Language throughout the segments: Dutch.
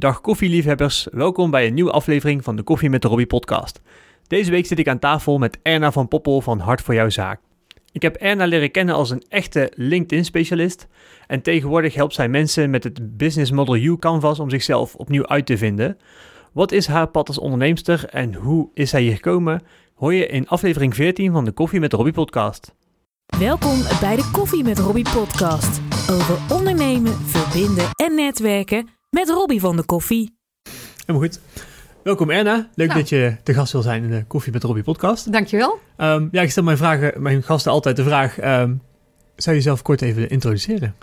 Dag koffieliefhebbers, welkom bij een nieuwe aflevering van de Koffie met de Robbie podcast. Deze week zit ik aan tafel met Erna van Poppel van Hart voor Jouw Zaak. Ik heb Erna leren kennen als een echte LinkedIn-specialist en tegenwoordig helpt zij mensen met het Business Model U Canvas om zichzelf opnieuw uit te vinden. Wat is haar pad als onderneemster en hoe is zij hier gekomen? Hoor je in aflevering 14 van de Koffie met de Robbie podcast. Welkom bij de Koffie met Robbie podcast. Over ondernemen, verbinden en netwerken met Robbie van de Koffie. Helemaal goed. Welkom Erna, leuk Nou. dat je te gast wil zijn in de Koffie met de Robbie podcast. Dankjewel. Ehm, ja, ik stel mijn, vragen, mijn gasten altijd de vraag, ehm, zou je jezelf kort even introduceren?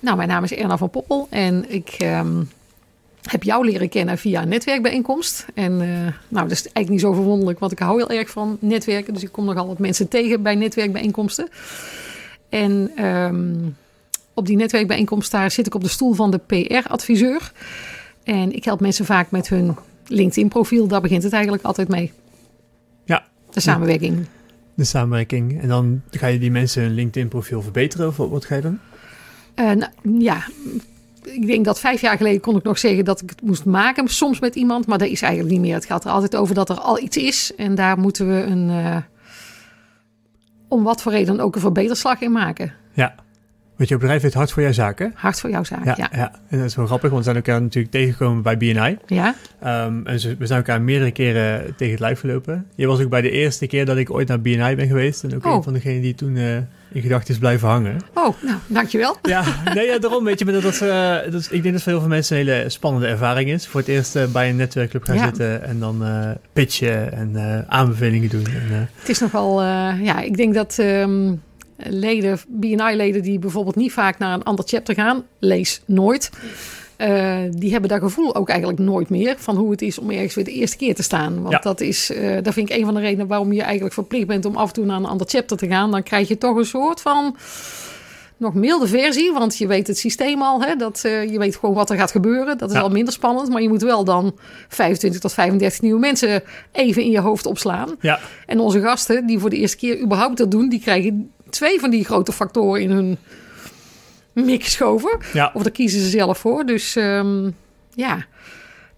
Nou, mijn naam is Erna van Poppel en ik ehm, heb jou leren kennen via een netwerkbijeenkomst. En eh, nou, dat is eigenlijk niet zo verwonderlijk, want ik hou heel erg van netwerken. Dus ik kom nogal wat mensen tegen bij netwerkbijeenkomsten. En ehm, op die netwerkbijeenkomst daar zit ik op de stoel van de PR-adviseur. En ik help mensen vaak met hun LinkedIn-profiel. Daar begint het eigenlijk altijd mee. Ja. De samenwerking. De samenwerking. En dan ga je die mensen hun LinkedIn-profiel verbeteren of wat, wat ga je doen? Eh, nou, ja, ik denk dat vijf jaar geleden kon ik nog zeggen dat ik het moest maken, soms met iemand, maar dat is eigenlijk niet meer. Het gaat er altijd over dat er al iets is en daar moeten we een, eh, om wat voor reden ook een verbeterslag in maken. Ja. Want je bedrijf heet Hart voor Jouw Zaken. Hard voor jouw zaak, Ja, ja. ja. En dat is wel grappig, want we zijn elkaar natuurlijk tegengekomen bij BNI. Ja, Ehm, en we zijn elkaar meerdere keren tegen het lijf gelopen. Je was ook bij de eerste keer dat ik ooit naar BNI ben geweest. En ook Oh. een van degenen die toen eh, in gedachten is blijven hangen. Oh, nou, dankjewel. Ja, nee, ja, daarom weet je. Maar dat, dat, dat is, ik denk dat voor heel veel mensen een hele spannende ervaring is. Voor het eerst eh, bij een netwerkclub gaan Ja. zitten en dan pitchen en aanbevelingen doen. En, Het is nogal, ja, ik denk dat ehm, leden, BNI-leden die bijvoorbeeld niet vaak naar een ander chapter gaan, lees nooit. eh, die hebben dat gevoel ook eigenlijk nooit meer van hoe het is om ergens weer de eerste keer te staan. Want Ja. dat is, eh, dat vind ik een van de redenen waarom je eigenlijk verplicht bent om af en toe naar een ander chapter te gaan. Dan krijg je toch een soort van nog milde versie, want je weet het systeem al. Hè? Dat, eh, je weet gewoon wat er gaat gebeuren. Dat is Ja. al minder spannend, maar je moet wel dan 25 tot 35 nieuwe mensen even in je hoofd opslaan. ja, En onze gasten die voor de eerste keer überhaupt dat doen, die krijgen twee van die grote factoren in hun mik geschoven. ja. Of daar kiezen ze zelf voor. Dus ehm, ja,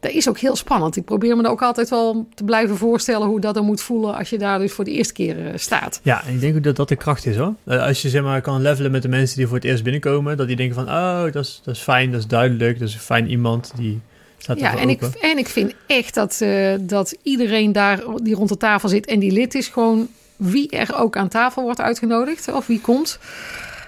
dat is ook heel spannend. Ik probeer me er ook altijd wel te blijven voorstellen hoe dat dan moet voelen als je daar dus voor de eerste keer eh, staat. Ja, en ik denk ook dat dat de kracht is hoor. Eh, als je zeg maar kan levelen met de mensen die voor het eerst binnenkomen, dat die denken van, oh, dat is, dat is fijn, dat is duidelijk, dat is een fijn iemand, die staat Ja, en ik, en ik vind echt dat, eh, dat iedereen daar die rond de tafel zit en die lid is, gewoon wie er ook aan tafel wordt uitgenodigd of wie komt.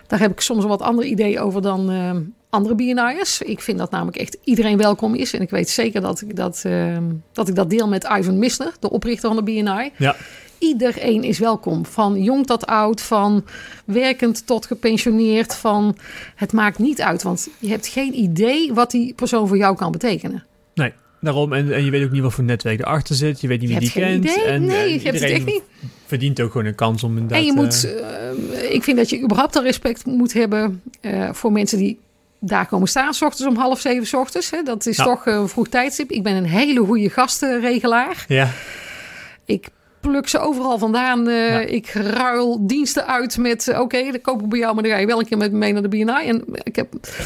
Daar heb ik soms een wat andere ideeën over dan eh, andere BNI'ers. Ik vind dat namelijk echt iedereen welkom is. En ik weet zeker dat ik dat, eh, dat, ik dat deel met Ivan Missner, de oprichter van de BNI. Ja, Iedereen is welkom. Van jong tot oud, van werkend tot gepensioneerd. Van het maakt niet uit, want je hebt geen idee wat die persoon voor jou kan betekenen. nee. Daarom, en, en je weet ook niet wat voor netwerk erachter zit. Je weet niet wie die kent. idee. En, nee, en je hebt het echt niet. verdient ook gewoon een kans om inderdaad... En je eh, moet, eh, ik vind dat je überhaupt al respect moet hebben eh, voor mensen die daar komen staan, s ochtends om half zeven s ochtends. Hè. Dat is toch een vroeg tijdstip. Ik ben een hele goede gastenregelaar. Ja, Ik pluk ze overal vandaan. Ja. Ik ruil diensten uit met, oké, dan koop ik bij jou, maar dan ga je wel een keer met me mee naar de BNI. En ik heb, ja,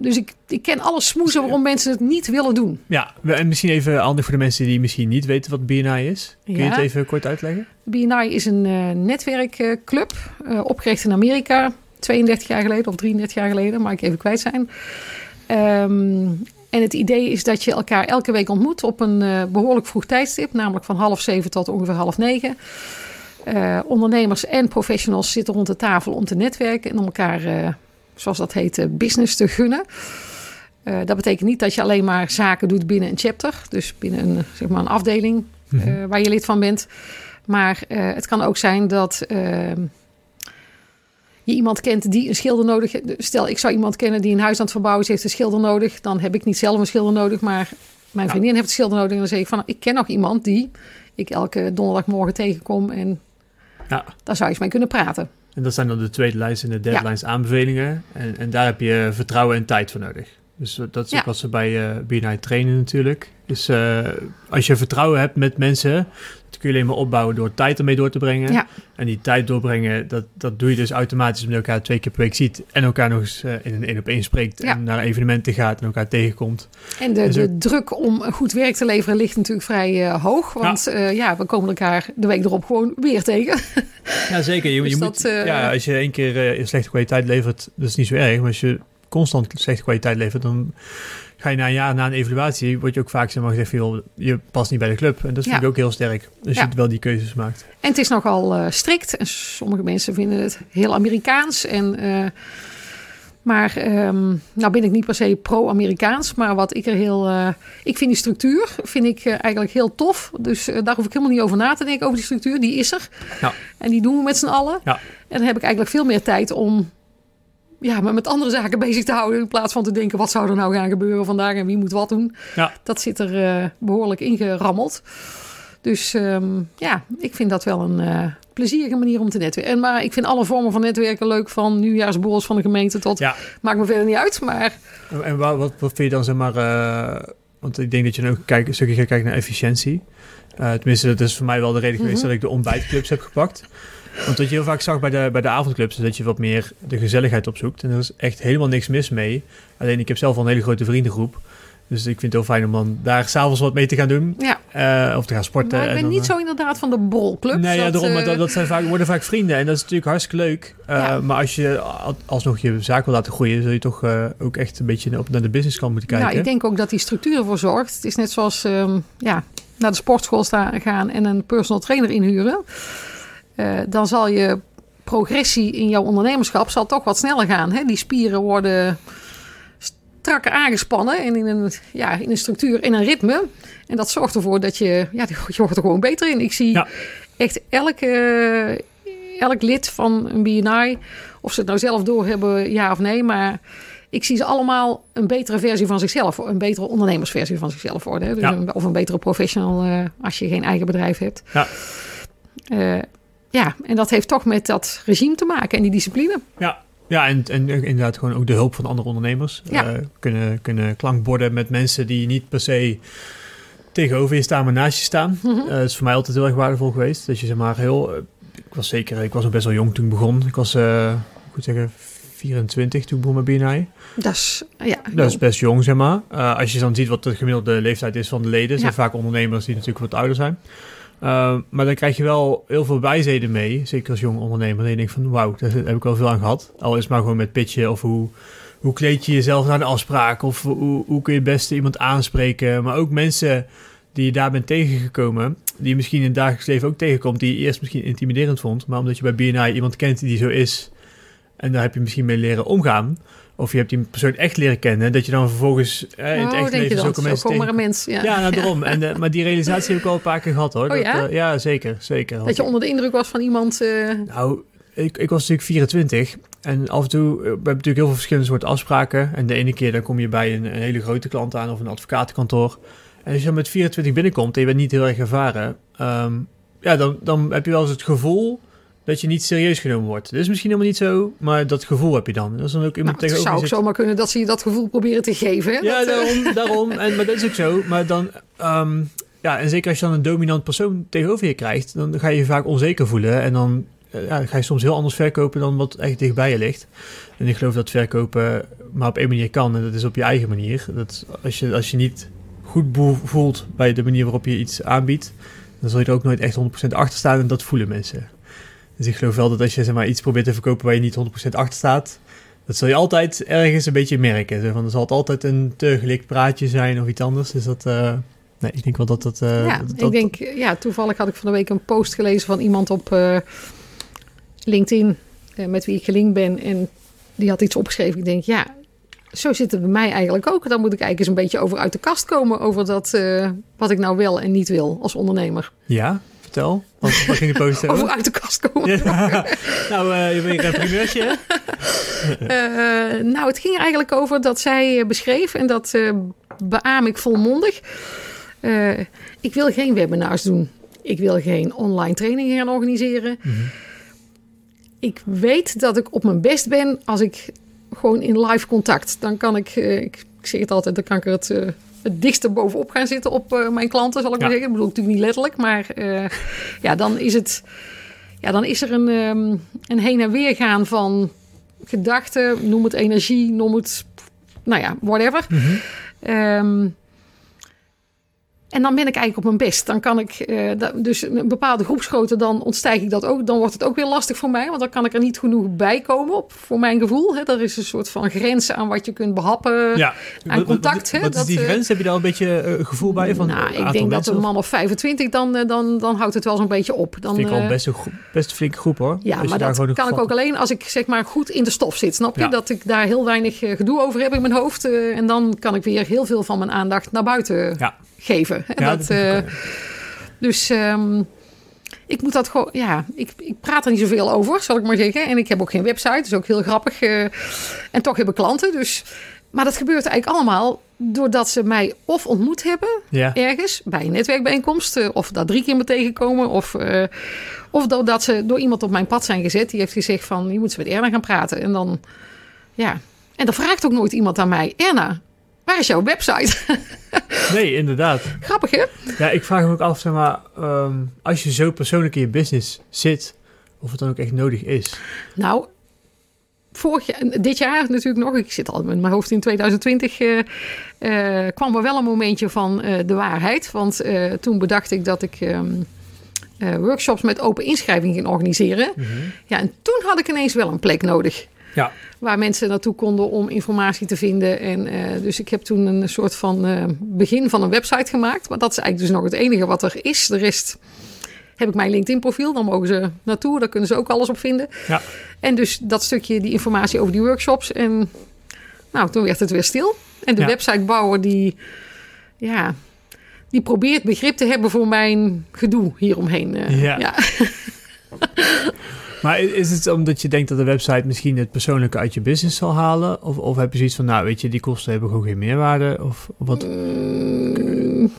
dus ik, ik ken alle smoezen waarom mensen het niet willen doen. ja, en misschien even handig voor de mensen die misschien niet weten wat BNI is. Kun je Ja. het even kort uitleggen? BNI is een eh, netwerkclub, eh, opgericht in Amerika 32 jaar geleden of 33 jaar geleden, mag ik even kwijt zijn. Ehm, en het idee is dat je elkaar elke week ontmoet op een eh, behoorlijk vroeg tijdstip, namelijk van half zeven tot ongeveer half negen. Ondernemers en professionals zitten rond de tafel om te netwerken en om elkaar, eh, zoals dat heet, eh, business te gunnen. Eh, dat betekent niet dat je alleen maar zaken doet binnen een chapter, dus binnen een, zeg maar een afdeling Mhm. eh, waar je lid van bent. Maar het kan ook zijn dat ehm, je iemand kent die een schilder nodig heeft. Stel, ik zou iemand kennen die een huis aan het verbouwen is, heeft een schilder nodig. Dan heb ik niet zelf een schilder nodig, maar mijn vriendin heeft een schilder nodig. En dan zeg ik van, ik ken nog iemand die ik elke donderdagmorgen tegenkom. En Ja. daar zou je eens mee kunnen praten. En dat zijn dan de tweede lijst en de derde lijst aanbevelingen. En, en daar heb je vertrouwen en tijd voor nodig. Dus dat is ook wat ze bij eh BNI trainen natuurlijk. Dus eh, als je vertrouwen hebt met mensen, dat kun je alleen maar opbouwen door tijd ermee door te brengen. Ja. En die tijd doorbrengen, dat, dat doe je dus automatisch omdat je elkaar twee keer per week ziet. En elkaar nog eens eh, in een één op één spreekt. Ja. En naar evenementen gaat en elkaar tegenkomt. En de, En zo- de druk om goed werk te leveren ligt natuurlijk vrij eh, hoog. Want ja. ja, we komen elkaar de week erop gewoon weer tegen. Ja, zeker. Je, Dus je dat, moet, eh, ja, als je één keer eh, slechte kwaliteit levert, dat is niet zo erg. Maar als je constant slechte kwaliteit levert, dan ga je na een jaar na een evaluatie, word je ook vaak zeg maar, gezegd van, joh, je past niet bij de club. En dat vind Ja. ik ook heel sterk. Als Ja. je wel die keuzes maakt. En het is nogal eh, strikt. En sommige mensen vinden het heel Amerikaans. En, eh, maar ehm, nou ben ik niet per se pro-Amerikaans. Maar wat ik er heel... eh, ik vind die structuur vind ik, eigenlijk heel tof. Dus daar hoef ik helemaal niet over na te denken, over die structuur. Die is er. Ja. En die doen we met z'n allen. Ja. En dan heb ik eigenlijk veel meer tijd om... Ja, me met andere zaken bezig te houden. In plaats van te denken, wat zou er nou gaan gebeuren vandaag en wie moet wat doen. Ja. Dat zit er eh, behoorlijk ingerammeld. Dus ehm, ja, ik vind dat wel een eh, plezierige manier om te netwerken. En, maar ik vind alle vormen van netwerken leuk. Van nieuwjaarsborrels van de gemeente tot... Ja. Maakt me verder niet uit, maar... En, en wat, wat, wat vind je dan, zeg maar, eh, want ik denk dat je dan ook kijk, een stukje gaat kijken naar efficiëntie. Eh, tenminste, dat is voor mij wel de reden geweest Mhm. dat ik de ontbijtclubs heb gepakt. Want wat je heel vaak zag bij de, bij de avondclubs, is dat je wat meer de gezelligheid opzoekt. En er is echt helemaal niks mis mee. Alleen ik heb zelf al een hele grote vriendengroep. Dus ik vind het heel fijn om dan daar s'avonds wat mee te gaan doen. Ja, eh, of te gaan sporten. maar ik en ben niet eh, zo inderdaad van de borrelclub. Nee, ja, daarom, eh, dat, dat zijn vaak, worden vaak vrienden en dat is natuurlijk hartstikke leuk. Ja. Maar als je al- alsnog je zaak wil laten groeien, zul je toch ook echt een beetje op naar de businesskant moeten kijken. Nou, ik denk ook dat die structuur ervoor zorgt. Het is net zoals ehm, ja, naar de sportschool staan, gaan en een personal trainer inhuren. Eh, dan zal je progressie in jouw ondernemerschap zal toch wat sneller gaan. Hè? Die spieren worden strakker aangespannen en in een, ja, in een structuur, in een ritme. En dat zorgt ervoor dat je, ja, je wordt er gewoon beter in. Ik zie Ja. echt elke, elk lid van een BNI, of ze het nou zelf doorhebben, ja of nee, maar ik zie ze allemaal een betere versie van zichzelf, een betere ondernemersversie van zichzelf worden. Hè? Dus Ja. een- of een betere professional eh, als je geen eigen bedrijf hebt. Ja. Eh, ja, en dat heeft toch met dat regime te maken en die discipline. Ja, ja en, en inderdaad gewoon ook de hulp van andere ondernemers. Ja. Eh, kunnen, kunnen klankborden met mensen die niet per se tegenover je staan, maar naast je staan. Mhm. Eh, dat is voor mij altijd heel erg waardevol geweest. Dat je zeg maar heel... ik was zeker... Ik was nog best wel jong toen ik begon. Ik was, eh goed zeggen, 24 toen ik begon met BNI. Dat is, ja, Dat is best jong, zeg maar. Als je dan ziet wat de gemiddelde leeftijd is van de leden, Ja. zijn vaak ondernemers die natuurlijk wat ouder zijn. Eh, maar dan krijg je wel heel veel bijzeden mee, zeker als jong ondernemer. En je denkt van, wauw, daar heb ik wel veel aan gehad. Al is het maar gewoon met pitchen of hoe, hoe kleed je jezelf naar de afspraak of hoe, hoe kun je het beste iemand aanspreken. Maar ook mensen die je daar bent tegengekomen, die je misschien in het dagelijks leven ook tegenkomt, die je eerst misschien intimiderend vond, maar omdat je bij BNI iemand kent die zo is en daar heb je misschien mee leren omgaan. Of je hebt die persoon echt leren kennen, dat je dan vervolgens eh, in het oh, echt leven zulke mensen mens. Ja, Ja, nou, daarom. En, eh, maar die realisatie heb ik al een paar keer gehad hoor. Oh, Dat, ja? eh, ja, zeker. zeker. Dat je onder de indruk was van iemand. eh, Nou, ik, ik was natuurlijk 24 en af en toe, we hebben natuurlijk heel veel verschillende soorten afspraken. En de ene keer dan kom je bij een, een hele grote klant aan of een advocatenkantoor. En als je dan met 24 binnenkomt en je bent niet heel erg ervaren, ehm, ja, dan, dan heb je wel eens het gevoel dat je niet serieus genomen wordt. Dat is misschien helemaal niet zo, maar dat gevoel heb je dan. Dat is dan ook iemand nou, het zou ook zit. zomaar kunnen dat ze je dat gevoel proberen te geven. Hè? Ja, Dat, eh, daarom. daarom. En, maar dat is ook zo. Maar dan, ehm, ja, en zeker als je dan een dominant persoon tegenover je krijgt, dan ga je je vaak onzeker voelen. En dan eh, ja, ga je soms heel anders verkopen dan wat echt dichtbij je ligt. En ik geloof dat verkopen maar op één manier kan. En dat is op je eigen manier. Dat als je, als je niet goed voelt bij de manier waarop je iets aanbiedt, dan zul je er ook nooit echt 100% achter staan. En dat voelen mensen. Dus ik geloof wel dat als je zeg maar, iets probeert te verkopen waar je niet 100% achter staat, dat zul je altijd ergens een beetje merken. Zo van, er zal het altijd een te gelikt praatje zijn of iets anders. Dus dat, eh, nee, ik denk wel dat dat... eh, ja, dat, ik dat- denk, ja, toevallig had ik van de week een post gelezen van iemand op eh, LinkedIn met wie ik gelinkt ben. En die had iets opgeschreven. Ik denk, ja, zo zit het bij mij eigenlijk ook. Dan moet ik eigenlijk eens een beetje over uit de kast komen over dat wat ik nou wel en niet wil als ondernemer. Ja, vertel. Wat, wat ging de post Over over? uit de kast komen. Ja. nou, eh je bent een primeurtje. Eh, nou, het ging er eigenlijk over dat zij eh, beschreef, en dat eh beaam ik volmondig. Ik wil geen webinars doen. Ik wil geen online trainingen gaan organiseren. Mhm. Ik weet dat ik op mijn best ben als ik gewoon in live contact. Dan kan ik, ik, ik zeg het altijd, dan kan ik het, het dichtste bovenop gaan zitten op eh, mijn klanten, zal ik maar zeggen. Ik bedoel natuurlijk niet letterlijk, maar eh, ja, dan is het, ja, dan is er een, ehm, een heen en weer gaan van gedachten, noem het energie, noem het, nou ja, whatever. Ehm, en dan ben ik eigenlijk op mijn best. Dan kan ik, eh, dus een bepaalde groepsgrootte, dan ontstijg ik dat ook. Dan wordt het ook weer lastig voor mij, want dan kan ik er niet genoeg bij komen, op, voor mijn gevoel. Hè. Er is een soort van grens aan wat je kunt behappen. Ja. aan Wat- wat- contact, hè, Wat is dat, die eh, grens? Heb je daar een beetje eh, gevoel bij? Van nou, ik denk dat een man of 25, dan, dan, dan houdt het wel zo'n beetje op. Dan, vind ik al best een, best een flinke groep hoor. ja, maar dat kan ik ook alleen als ik zeg maar goed in de stof zit. Snap je? Ja. Dat ik daar heel weinig gedoe over heb in mijn hoofd. en dan kan ik weer heel veel van mijn aandacht naar buiten Ja. Geven. En Ja, dat, dat eh, dus ehm, ik moet dat gewoon, ja, ik, ik praat er niet zoveel over, zal ik maar zeggen. En ik heb ook geen website, dat is ook heel grappig. eh, en toch heb ik klanten, dus. Maar dat gebeurt eigenlijk allemaal doordat ze mij of ontmoet hebben Ja. ergens bij een netwerkbijeenkomst, eh, of daar drie keer mee tegenkomen, of, of doordat ze door iemand op mijn pad zijn gezet die heeft gezegd van je moet ze met Erna gaan praten. En dan, ja, en dan vraagt ook nooit iemand aan mij, Erna, waar is jouw website? Nee, inderdaad. Grappig hè? Ja, ik vraag me ook af, zeg maar, ehm, als je zo persoonlijk in je business zit, of het dan ook echt nodig is. Nou, vorig jaar, dit jaar natuurlijk nog, ik zit al met mijn hoofd in 2020, eh, eh, kwam er wel een momentje van eh, de waarheid. Want toen bedacht ik dat ik ehm, eh, workshops met open inschrijving ging organiseren. Ja, en toen had ik ineens wel een plek nodig. Ja. Waar mensen naartoe konden om informatie te vinden. En eh, dus ik heb toen een soort van eh, begin van een website gemaakt. Maar dat is eigenlijk dus nog het enige wat er is. De rest heb ik mijn LinkedIn profiel. Dan mogen ze naartoe. Daar kunnen ze ook alles op vinden. Ja. En dus dat stukje, die informatie over die workshops. En nou, toen werd het weer stil. En de Ja. websitebouwer die, ja, die probeert begrip te hebben voor mijn gedoe hieromheen. Ja. ja. Maar is het omdat je denkt dat de website misschien het persoonlijke uit je business zal halen? Of, of heb je zoiets van, nou weet je, die kosten hebben gewoon geen meerwaarde? Of wat? Mm,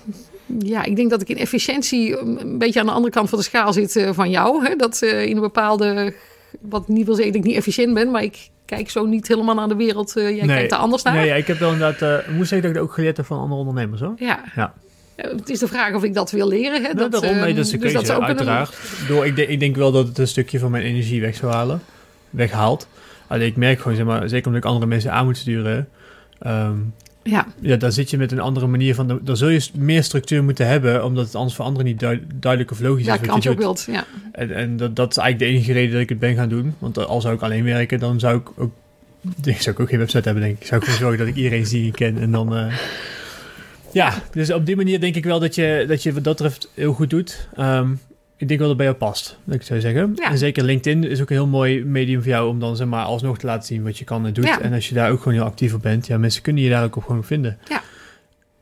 Ja, ik denk dat ik in efficiëntie een beetje aan de andere kant van de schaal zit eh, van jou. Hè? Dat eh, in een bepaalde, wat niet wil zeggen dat ik niet efficiënt ben, maar ik kijk zo niet helemaal naar de wereld. eh, jij Nee. kijkt er anders naar. Nee, ja, ik heb wel inderdaad, ik moet zeggen dat ik het ook geleerd heb van andere ondernemers hoor. Ja. Ja. Eh, Het is de vraag of ik dat wil leren. Hè? Nou, daarom, eh, nee, dat is de dus keuze, ook een- uiteraard. Door, ik, denk, ik denk wel dat het een stukje van mijn energie weg zou halen. Weghaalt. Alleen ik merk gewoon, zeg maar, zeker omdat ik andere mensen aan moet sturen... ehm, ja, ja, dan zit je met een andere manier van... Dan zul je meer structuur moeten hebben... omdat het anders voor anderen niet duid- duidelijk of logisch ja is wat kant je wilt. Ja. En, en dat, dat is eigenlijk de enige reden dat ik het ben gaan doen. Want al zou ik alleen werken, dan zou ik ook... Ik zou ik ook geen website hebben, denk ik. Ik zou gewoon zorgen dat ik iedereen zie en ken. En dan... eh, ja, dus op die manier denk ik wel dat je, dat je wat dat betreft heel goed doet. Ehm, ik denk wel dat het bij jou past, dat ik zou zeggen. Ja. En zeker LinkedIn is ook een heel mooi medium voor jou om dan zeg maar alsnog te laten zien wat je kan en doet. Ja. En als je daar ook gewoon heel actief op bent, ja, mensen kunnen je daar ook op gewoon vinden. Ja.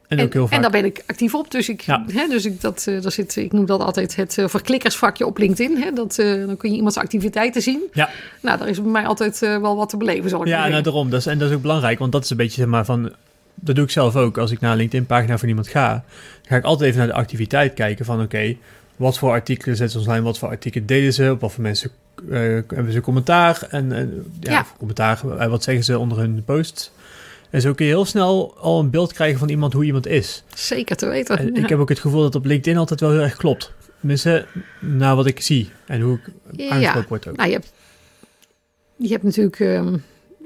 En, ook heel en daar ben ik actief op. Dus ik, Ja. hè, dus ik, dat, eh, daar zit, ik noem dat altijd het eh, verklikkersvakje op LinkedIn. Hè? Dat, eh, dan kun je iemands activiteiten zien. Ja. Nou, daar is bij mij altijd wel wat te beleven, zal ik Ja, nou daarom. Dat is, en dat is ook belangrijk, want dat is een beetje zeg maar van... Dat doe ik zelf ook. Als ik naar een LinkedIn-pagina van iemand ga, ga ik altijd even naar de activiteit kijken van oké, wat voor artikelen zetten ze online, wat voor artikelen delen ze, op wat voor mensen eh, hebben ze commentaar en, en ja, commentaar, eh, wat zeggen ze onder hun posts. En zo kun je heel snel al een beeld krijgen van iemand hoe iemand is. Zeker te weten. En Ja. ik heb ook het gevoel dat op LinkedIn altijd wel heel erg klopt. Tenminste, naar wat ik zie en hoe ik aangesproken word ook. Nou, je hebt, je hebt natuurlijk ehm,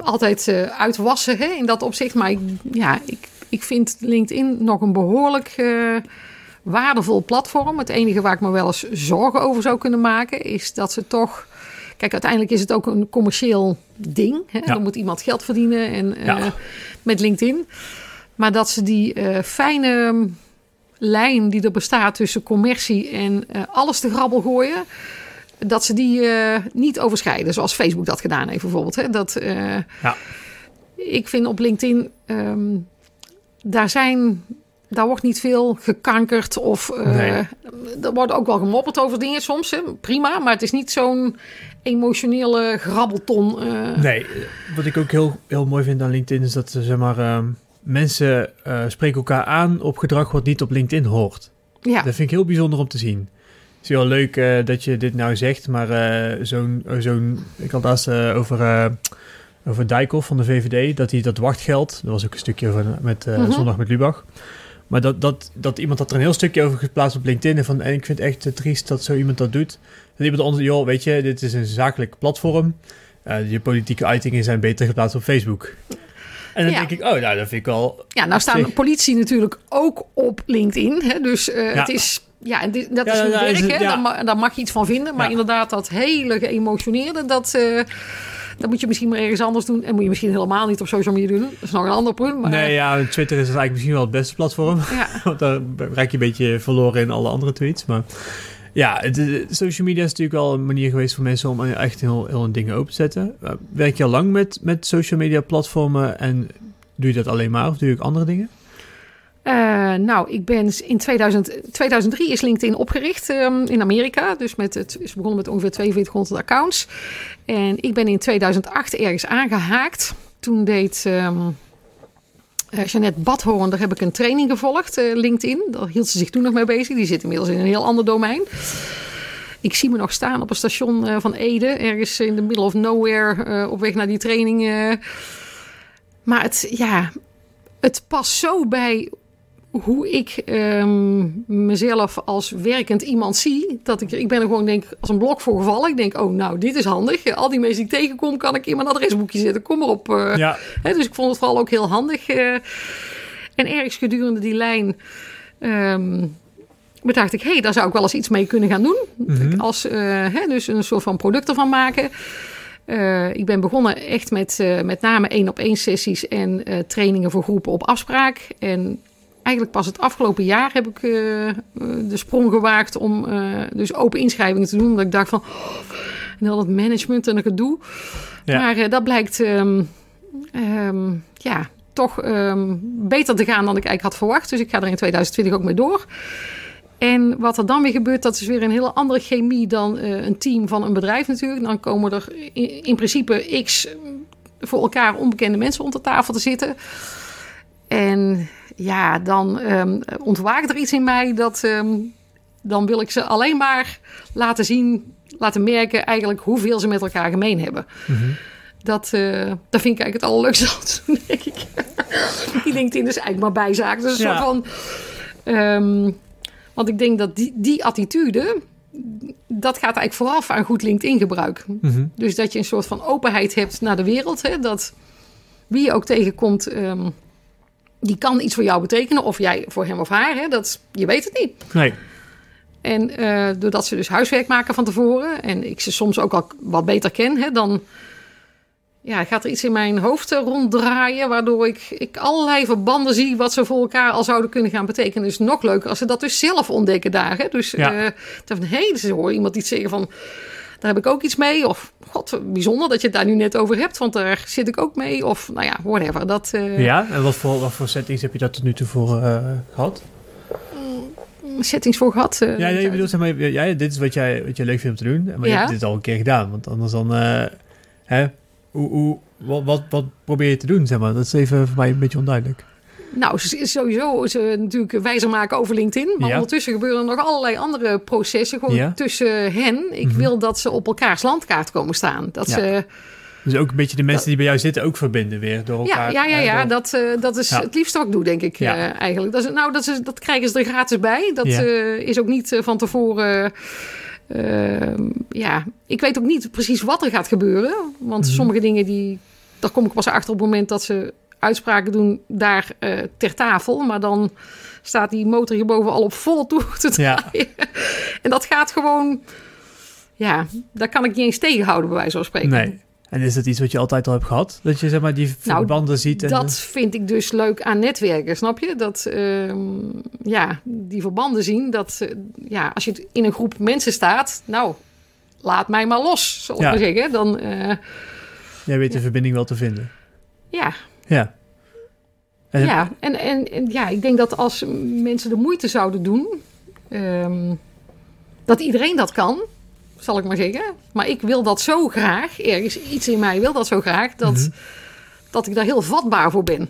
altijd eh, uitwassen hè, in dat opzicht. Maar ik, ja, ik, ik vind LinkedIn nog een behoorlijk eh, waardevol platform. Het enige waar ik me wel eens zorgen over zou kunnen maken... is dat ze toch... Kijk, uiteindelijk is het ook een commercieel ding. Hè? Ja. Dan moet iemand geld verdienen en, eh, Ja. met LinkedIn. Maar dat ze die fijne lijn die er bestaat tussen commercie en alles te grabbel gooien dat ze die eh, niet overschrijden, zoals Facebook dat gedaan heeft bijvoorbeeld. Hè? Dat, eh, Ja. Ik vind op LinkedIn, ehm, daar, zijn, daar wordt niet veel gekankerd of Nee. er wordt ook wel gemopperd over dingen soms. Hè? Prima, maar het is niet zo'n emotionele grabbelton. Nee, wat ik ook heel, heel mooi vind aan LinkedIn is dat zeg maar, ehm, mensen spreken elkaar aan op gedrag wat niet op LinkedIn hoort. Ja, Dat vind ik heel bijzonder om te zien. Het is heel leuk eh, dat je dit nou zegt, maar eh, zo'n, eh, zo'n, ik had laatst over over Dijkhoff van de VVD, dat hij dat wachtgeld, dat was ook een stukje van, met Mhm. zondag met Lubach, maar dat, dat, dat iemand had er een heel stukje over geplaatst op LinkedIn en van, en ik vind het echt triest dat zo iemand dat doet. En iemand anders, joh, weet je, dit is een zakelijk platform, je politieke uitingen zijn beter geplaatst op Facebook. En dan Ja. denk ik, oh, nou, dat vind ik al... Ja, nou staan Zeg. politie natuurlijk ook op LinkedIn. Hè? Dus Ja. het is... Ja, en dat Ja, is hun ja, werk, is het- hè? ja. Daar, ma- daar mag je iets van vinden. Maar inderdaad, dat hele geëmotioneerde, dat, eh, dat moet je misschien maar ergens anders doen. En moet je misschien helemaal niet op social media doen. Dat is nog een ander punt. Maar, Nee, ja, Twitter is eigenlijk misschien wel het beste platform. Want daar raak je een beetje verloren in alle andere tweets. Maar ja, het, het- social media is natuurlijk wel een manier geweest voor mensen om echt heel, heel dingen open te zetten. Uh, werk je al lang met, met social media platformen en doe je dat alleen maar of doe je ook andere dingen? Eh, nou, ik ben in 2000, 2003 is LinkedIn opgericht ehm, in Amerika. Dus met het is begonnen met ongeveer 4200 accounts. En ik ben in 2008 ergens aangehaakt. Toen deed ehm eh, Jeannette Badhoorn, daar heb ik een training gevolgd, eh, LinkedIn. Daar hield ze zich toen nog mee bezig. Die zit inmiddels in een heel ander domein. Ik zie me nog staan op een station van Ede, ergens in the middle of nowhere, op weg naar die training. Maar het, ja, het past zo bij hoe ik ehm, mezelf als werkend iemand zie. Dat ik, ik ben er gewoon denk als een blok voor gevallen. Ik denk, oh nou, dit is handig. Al die mensen die ik tegenkom, kan ik in mijn adresboekje zetten. Kom maar op. eh. Ja, dus ik vond het vooral ook heel handig. eh. en ergens gedurende die lijn ehm, bedacht ik... hé, hey, daar zou ik wel eens iets mee kunnen gaan doen. Mhm. Als, eh, hè, dus een soort van product ervan maken. Ik ben begonnen echt met met name één op één sessies... en trainingen voor groepen op afspraak. En eigenlijk pas het afgelopen jaar heb ik eh, eh, de sprong gewaagd... om eh, dus open inschrijvingen te doen. Omdat ik dacht van... oh, en al dat management en dat gedoe. Ja. Maar dat blijkt ehm, ehm, ja, toch ehm, beter te gaan dan ik eigenlijk had verwacht. Dus ik ga er in 2020 ook mee door. En wat er dan weer gebeurt, dat is weer een hele andere chemie dan een team van een bedrijf natuurlijk. Dan komen er in, in principe x voor elkaar onbekende mensen om de tafel te zitten. En ja, dan ehm, ontwaakt er iets in mij dat ehm, dan wil ik ze alleen maar laten zien, laten merken eigenlijk hoeveel ze met elkaar gemeen hebben. Mhm. Dat, dat vind ik eigenlijk het allerleukste doen, denk ik. Die LinkedIn is eigenlijk maar bijzaak. Dus Ja. van... ehm, want ik denk dat die, die attitude... dat gaat eigenlijk vooraf aan goed LinkedIn-gebruik. Mhm. Dus dat je een soort van openheid hebt naar de wereld. Hè? Dat wie je ook tegenkomt... die kan iets voor jou betekenen. Of jij voor hem of haar. Hè? Dat, je weet het niet. Nee. En eh, doordat ze dus huiswerk maken van tevoren en ik ze soms ook al wat beter ken, hè, dan ja, gaat er iets in mijn hoofd eh, ronddraaien, waardoor ik, ik allerlei verbanden zie wat ze voor elkaar al zouden kunnen gaan betekenen. Dus nog leuker als ze dat dus zelf ontdekken daar. Hè. Dus Ja. eh dan van, hé, hey, ze horen iemand iets zeggen van, daar heb ik ook iets mee. Of, god, bijzonder dat je het daar nu net over hebt, want daar zit ik ook mee. Of, nou ja, whatever. Dat, eh, Ja, en wat voor, wat voor settings heb je dat tot nu toe voor eh, gehad? settings voor gehad. eh, Ja, nee, ik bedoel, zeg maar, ja, dit is wat jij, wat jij leuk vindt om te doen. Maar je Ja. hebt dit al een keer gedaan. Want anders dan, hè, hoe, hoe, wat, wat, wat probeer je te doen, zeg maar? Dat is even voor mij een beetje onduidelijk. Nou, ze is sowieso ze natuurlijk wijzer maken over LinkedIn. Maar Ja. ondertussen gebeuren er nog allerlei andere processen gewoon Ja. tussen hen. Ik Mhm. wil dat ze op elkaars landkaart komen staan. Dat Ja. ze, Dus ook een beetje de mensen die bij jou zitten ook verbinden weer door ja, elkaar. ja, ja, eh, ja, door- dat, eh, dat is Ja. het liefste wat ik doe, denk ik Ja. eh, eigenlijk. Dat, is, nou, dat, is, dat krijgen ze er gratis bij. Dat Ja. is ook niet van tevoren... ja, ik weet ook niet precies wat er gaat gebeuren. Want Mhm. sommige dingen die... Daar kom ik pas achter op het moment dat ze uitspraken doen daar eh, ter tafel. Maar dan staat die motor hierboven al op volle toer te Ja. En dat gaat gewoon... Ja, daar kan ik niet eens tegenhouden, bij wijze van spreken. Nee. En is dat iets wat je altijd al hebt gehad? Dat je zeg maar die Nou, verbanden ziet? En, Dat vind ik dus leuk aan netwerken, snap je? Dat, ehm, ja, die verbanden zien. Dat, eh, ja, als je in een groep mensen staat, nou, laat mij maar los, zal ik Ja. maar zeggen. Dan, eh, Jij weet de verbinding wel te vinden. ja, Ja. En, ja. En, en, en ja, ik denk dat als mensen de moeite zouden doen, ehm, dat iedereen dat kan, zal ik maar zeggen. Maar ik wil dat zo graag, ergens iets in mij wil dat zo graag, dat, Mhm. dat ik daar heel vatbaar voor ben.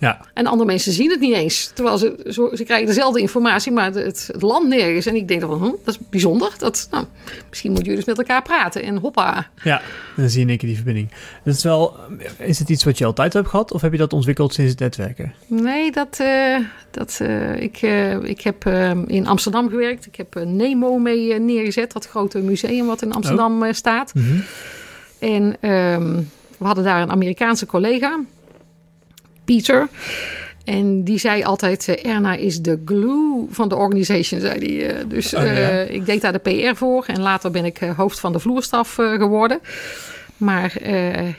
Ja, En andere mensen zien het niet eens. Terwijl ze, zo, ze krijgen dezelfde informatie, maar het, het land nergens. En ik denk dan van, hm, dat is bijzonder. Dat, nou, misschien moeten jullie dus met elkaar praten. En hoppa. ja. Dan zie je in één keer die verbinding. Dat is wel, is het iets wat je altijd hebt gehad? Of heb je dat ontwikkeld sinds het netwerken? Nee, dat, eh, dat, eh, ik, eh, ik heb in Amsterdam gewerkt. Ik heb Nemo mee neergezet. Dat grote museum wat in Amsterdam eh, staat. Mhm. En ehm, we hadden daar een Amerikaanse collega, Peter. En die zei altijd, eh, Erna is de glue van de organization, zei hij. Eh, dus Oh, ja. eh, ik deed daar de PR voor. En later ben ik hoofd van de vloerstaf geworden. Maar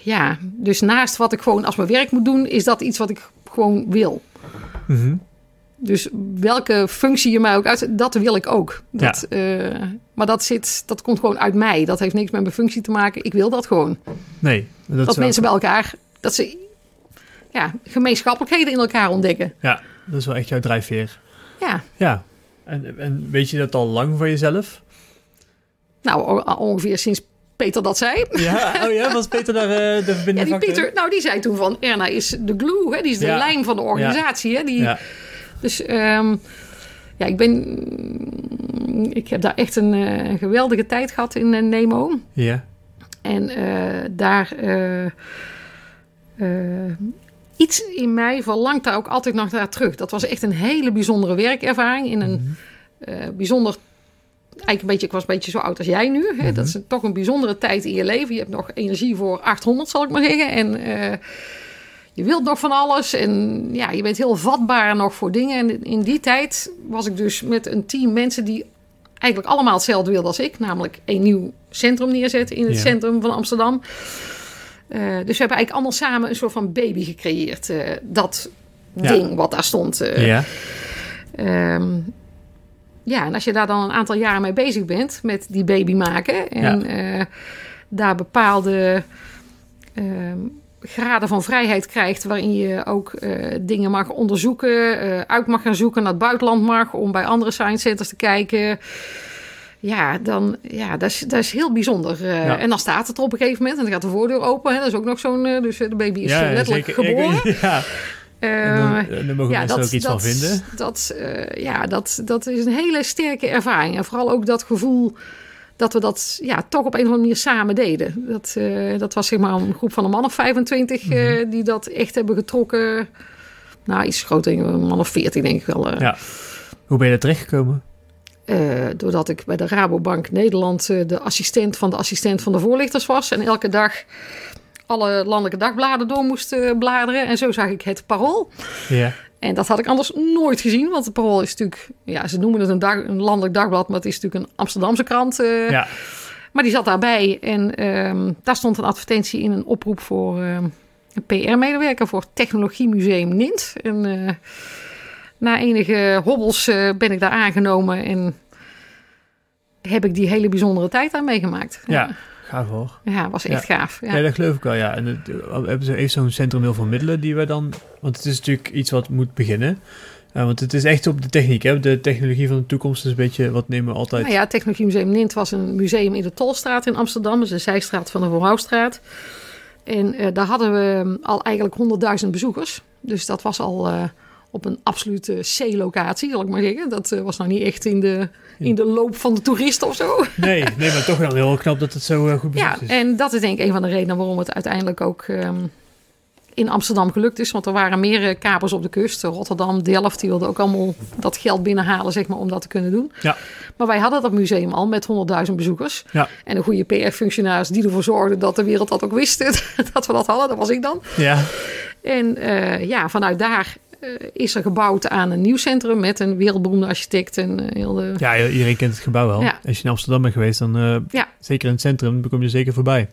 ja, dus naast wat ik gewoon als mijn werk moet doen... is dat iets wat ik gewoon wil. Mhm. Dus welke functie je mij ook uit, dat wil ik ook. Dat, eh, maar dat, zit, dat komt gewoon uit mij. Dat heeft niks met mijn functie te maken. Ik wil dat gewoon. Nee. Dat, Dat, is wel- mensen bij elkaar, dat ze ja, gemeenschappelijkheden in elkaar ontdekken. Ja, dat is wel echt jouw drijfveer. Ja, Ja. En, en weet je dat al lang voor jezelf? nou ongeveer sinds Peter dat zei. Ja, oh ja, was Peter daar eh, de Ja, verbinding die Pieter, nou die zei toen van Erna is de glue, hè, die is de Ja. lijm van de organisatie. Hè, die, Ja, Dus ehm, ja, ik ben, ik heb daar echt een eh, geweldige tijd gehad in eh, Nemo. ja. En daar. Iets in mij verlangt daar ook altijd nog naar terug. Dat was echt een hele bijzondere werkervaring. In een Mhm. eh, bijzonder. Eigenlijk een beetje, ik was een beetje zo oud als jij nu. Hè? Mhm. Dat is toch een bijzondere tijd in je leven. Je hebt nog energie voor 800, zal ik maar zeggen. En eh, je wilt nog van alles. En ja, je bent heel vatbaar nog voor dingen. En in die tijd was ik dus met een team mensen die eigenlijk allemaal hetzelfde wilden als ik. Namelijk een nieuw centrum neerzetten in het Ja. centrum van Amsterdam. Eh, dus we hebben eigenlijk allemaal samen een soort van baby gecreëerd. eh, dat Ja. ding wat daar stond. eh. ja. Ehm, ja, en als je daar dan een aantal jaren mee bezig bent met die baby maken en daar bepaalde ehm, graden van vrijheid krijgt, waarin je ook dingen mag onderzoeken, uit mag gaan zoeken, naar het buitenland mag, om bij andere science centers te kijken. Ja, dan, ja dat, is, dat is heel bijzonder. Eh, Ja. En dan staat het er op een gegeven moment en dan gaat de voordeur open. Hè, dat is ook nog zo'n. eh, dus eh, de baby is ja, letterlijk zeker. geboren. Ja, ja. En dan, en dan mogen mensen er ook iets van vinden. Dat, ja, dat, dat is een hele sterke ervaring. En vooral ook dat gevoel dat we dat ja, toch op een of andere manier samen deden. Dat, dat was zeg maar een groep van een man of 25 Mhm. die dat echt hebben getrokken. Nou, iets groter, een man of 40 denk ik wel. Ja. Hoe ben je daar terechtgekomen? Eh, doordat ik bij de Rabobank Nederland eh, de assistent van de assistent van de voorlichters was. En elke dag alle landelijke dagbladen door moest eh, bladeren. En zo zag ik het parool. Ja. En dat had ik anders nooit gezien, want het Parool is natuurlijk, ja, ze noemen het een, dag, een landelijk dagblad, maar het is natuurlijk een Amsterdamse krant. ja. Maar die zat daarbij en ehm, daar stond een advertentie in, een oproep voor ehm, een PR-medewerker voor Technologiemuseum Nint. En na enige hobbels eh, ben ik daar aangenomen en heb ik die hele bijzondere tijd aan meegemaakt. Ja, ga voor. Ja, was echt gaaf. Ja. Ja. dat geloof ik wel, ja. En het, eh, hebben ze heeft zo'n centrum heel veel middelen die we dan... Want het is natuurlijk iets wat moet beginnen. Eh, want het is echt op de techniek, hè. De technologie van de toekomst is een beetje... Wat nemen we altijd... Nou ja, het Technologiemuseum Nint was een museum in de Tolstraat in Amsterdam. Is een zijstraat van de Voorhouwstraat. En daar hadden we al eigenlijk 100.000 bezoekers. Dus dat was al op een absolute C-locatie, zal ik maar zeggen. Dat eh, was nou niet echt in de, in de loop van de toeristen of zo. Nee, nee, maar toch wel heel knap dat het zo eh, goed Ja, is. en dat is denk ik een van de redenen waarom het uiteindelijk ook ehm, in Amsterdam gelukt is. Want er waren meer eh, kapers op de kust. Rotterdam, Delft, die wilden ook allemaal dat geld binnenhalen zeg maar, om dat te kunnen doen. Ja. Maar wij hadden dat museum al met 100.000 bezoekers. Ja. En een goede PR-functionaris die ervoor zorgde dat de wereld dat ook wist. dat we dat hadden, dat was ik dan. Ja, En ja, vanuit daar is er gebouwd aan een nieuw centrum met een wereldberoemde architect. En eh, heel de... ja, iedereen kent het gebouw wel. Ja. Als je in Amsterdam bent geweest, dan eh, Ja. zeker in het centrum, dan kom je er zeker voorbij.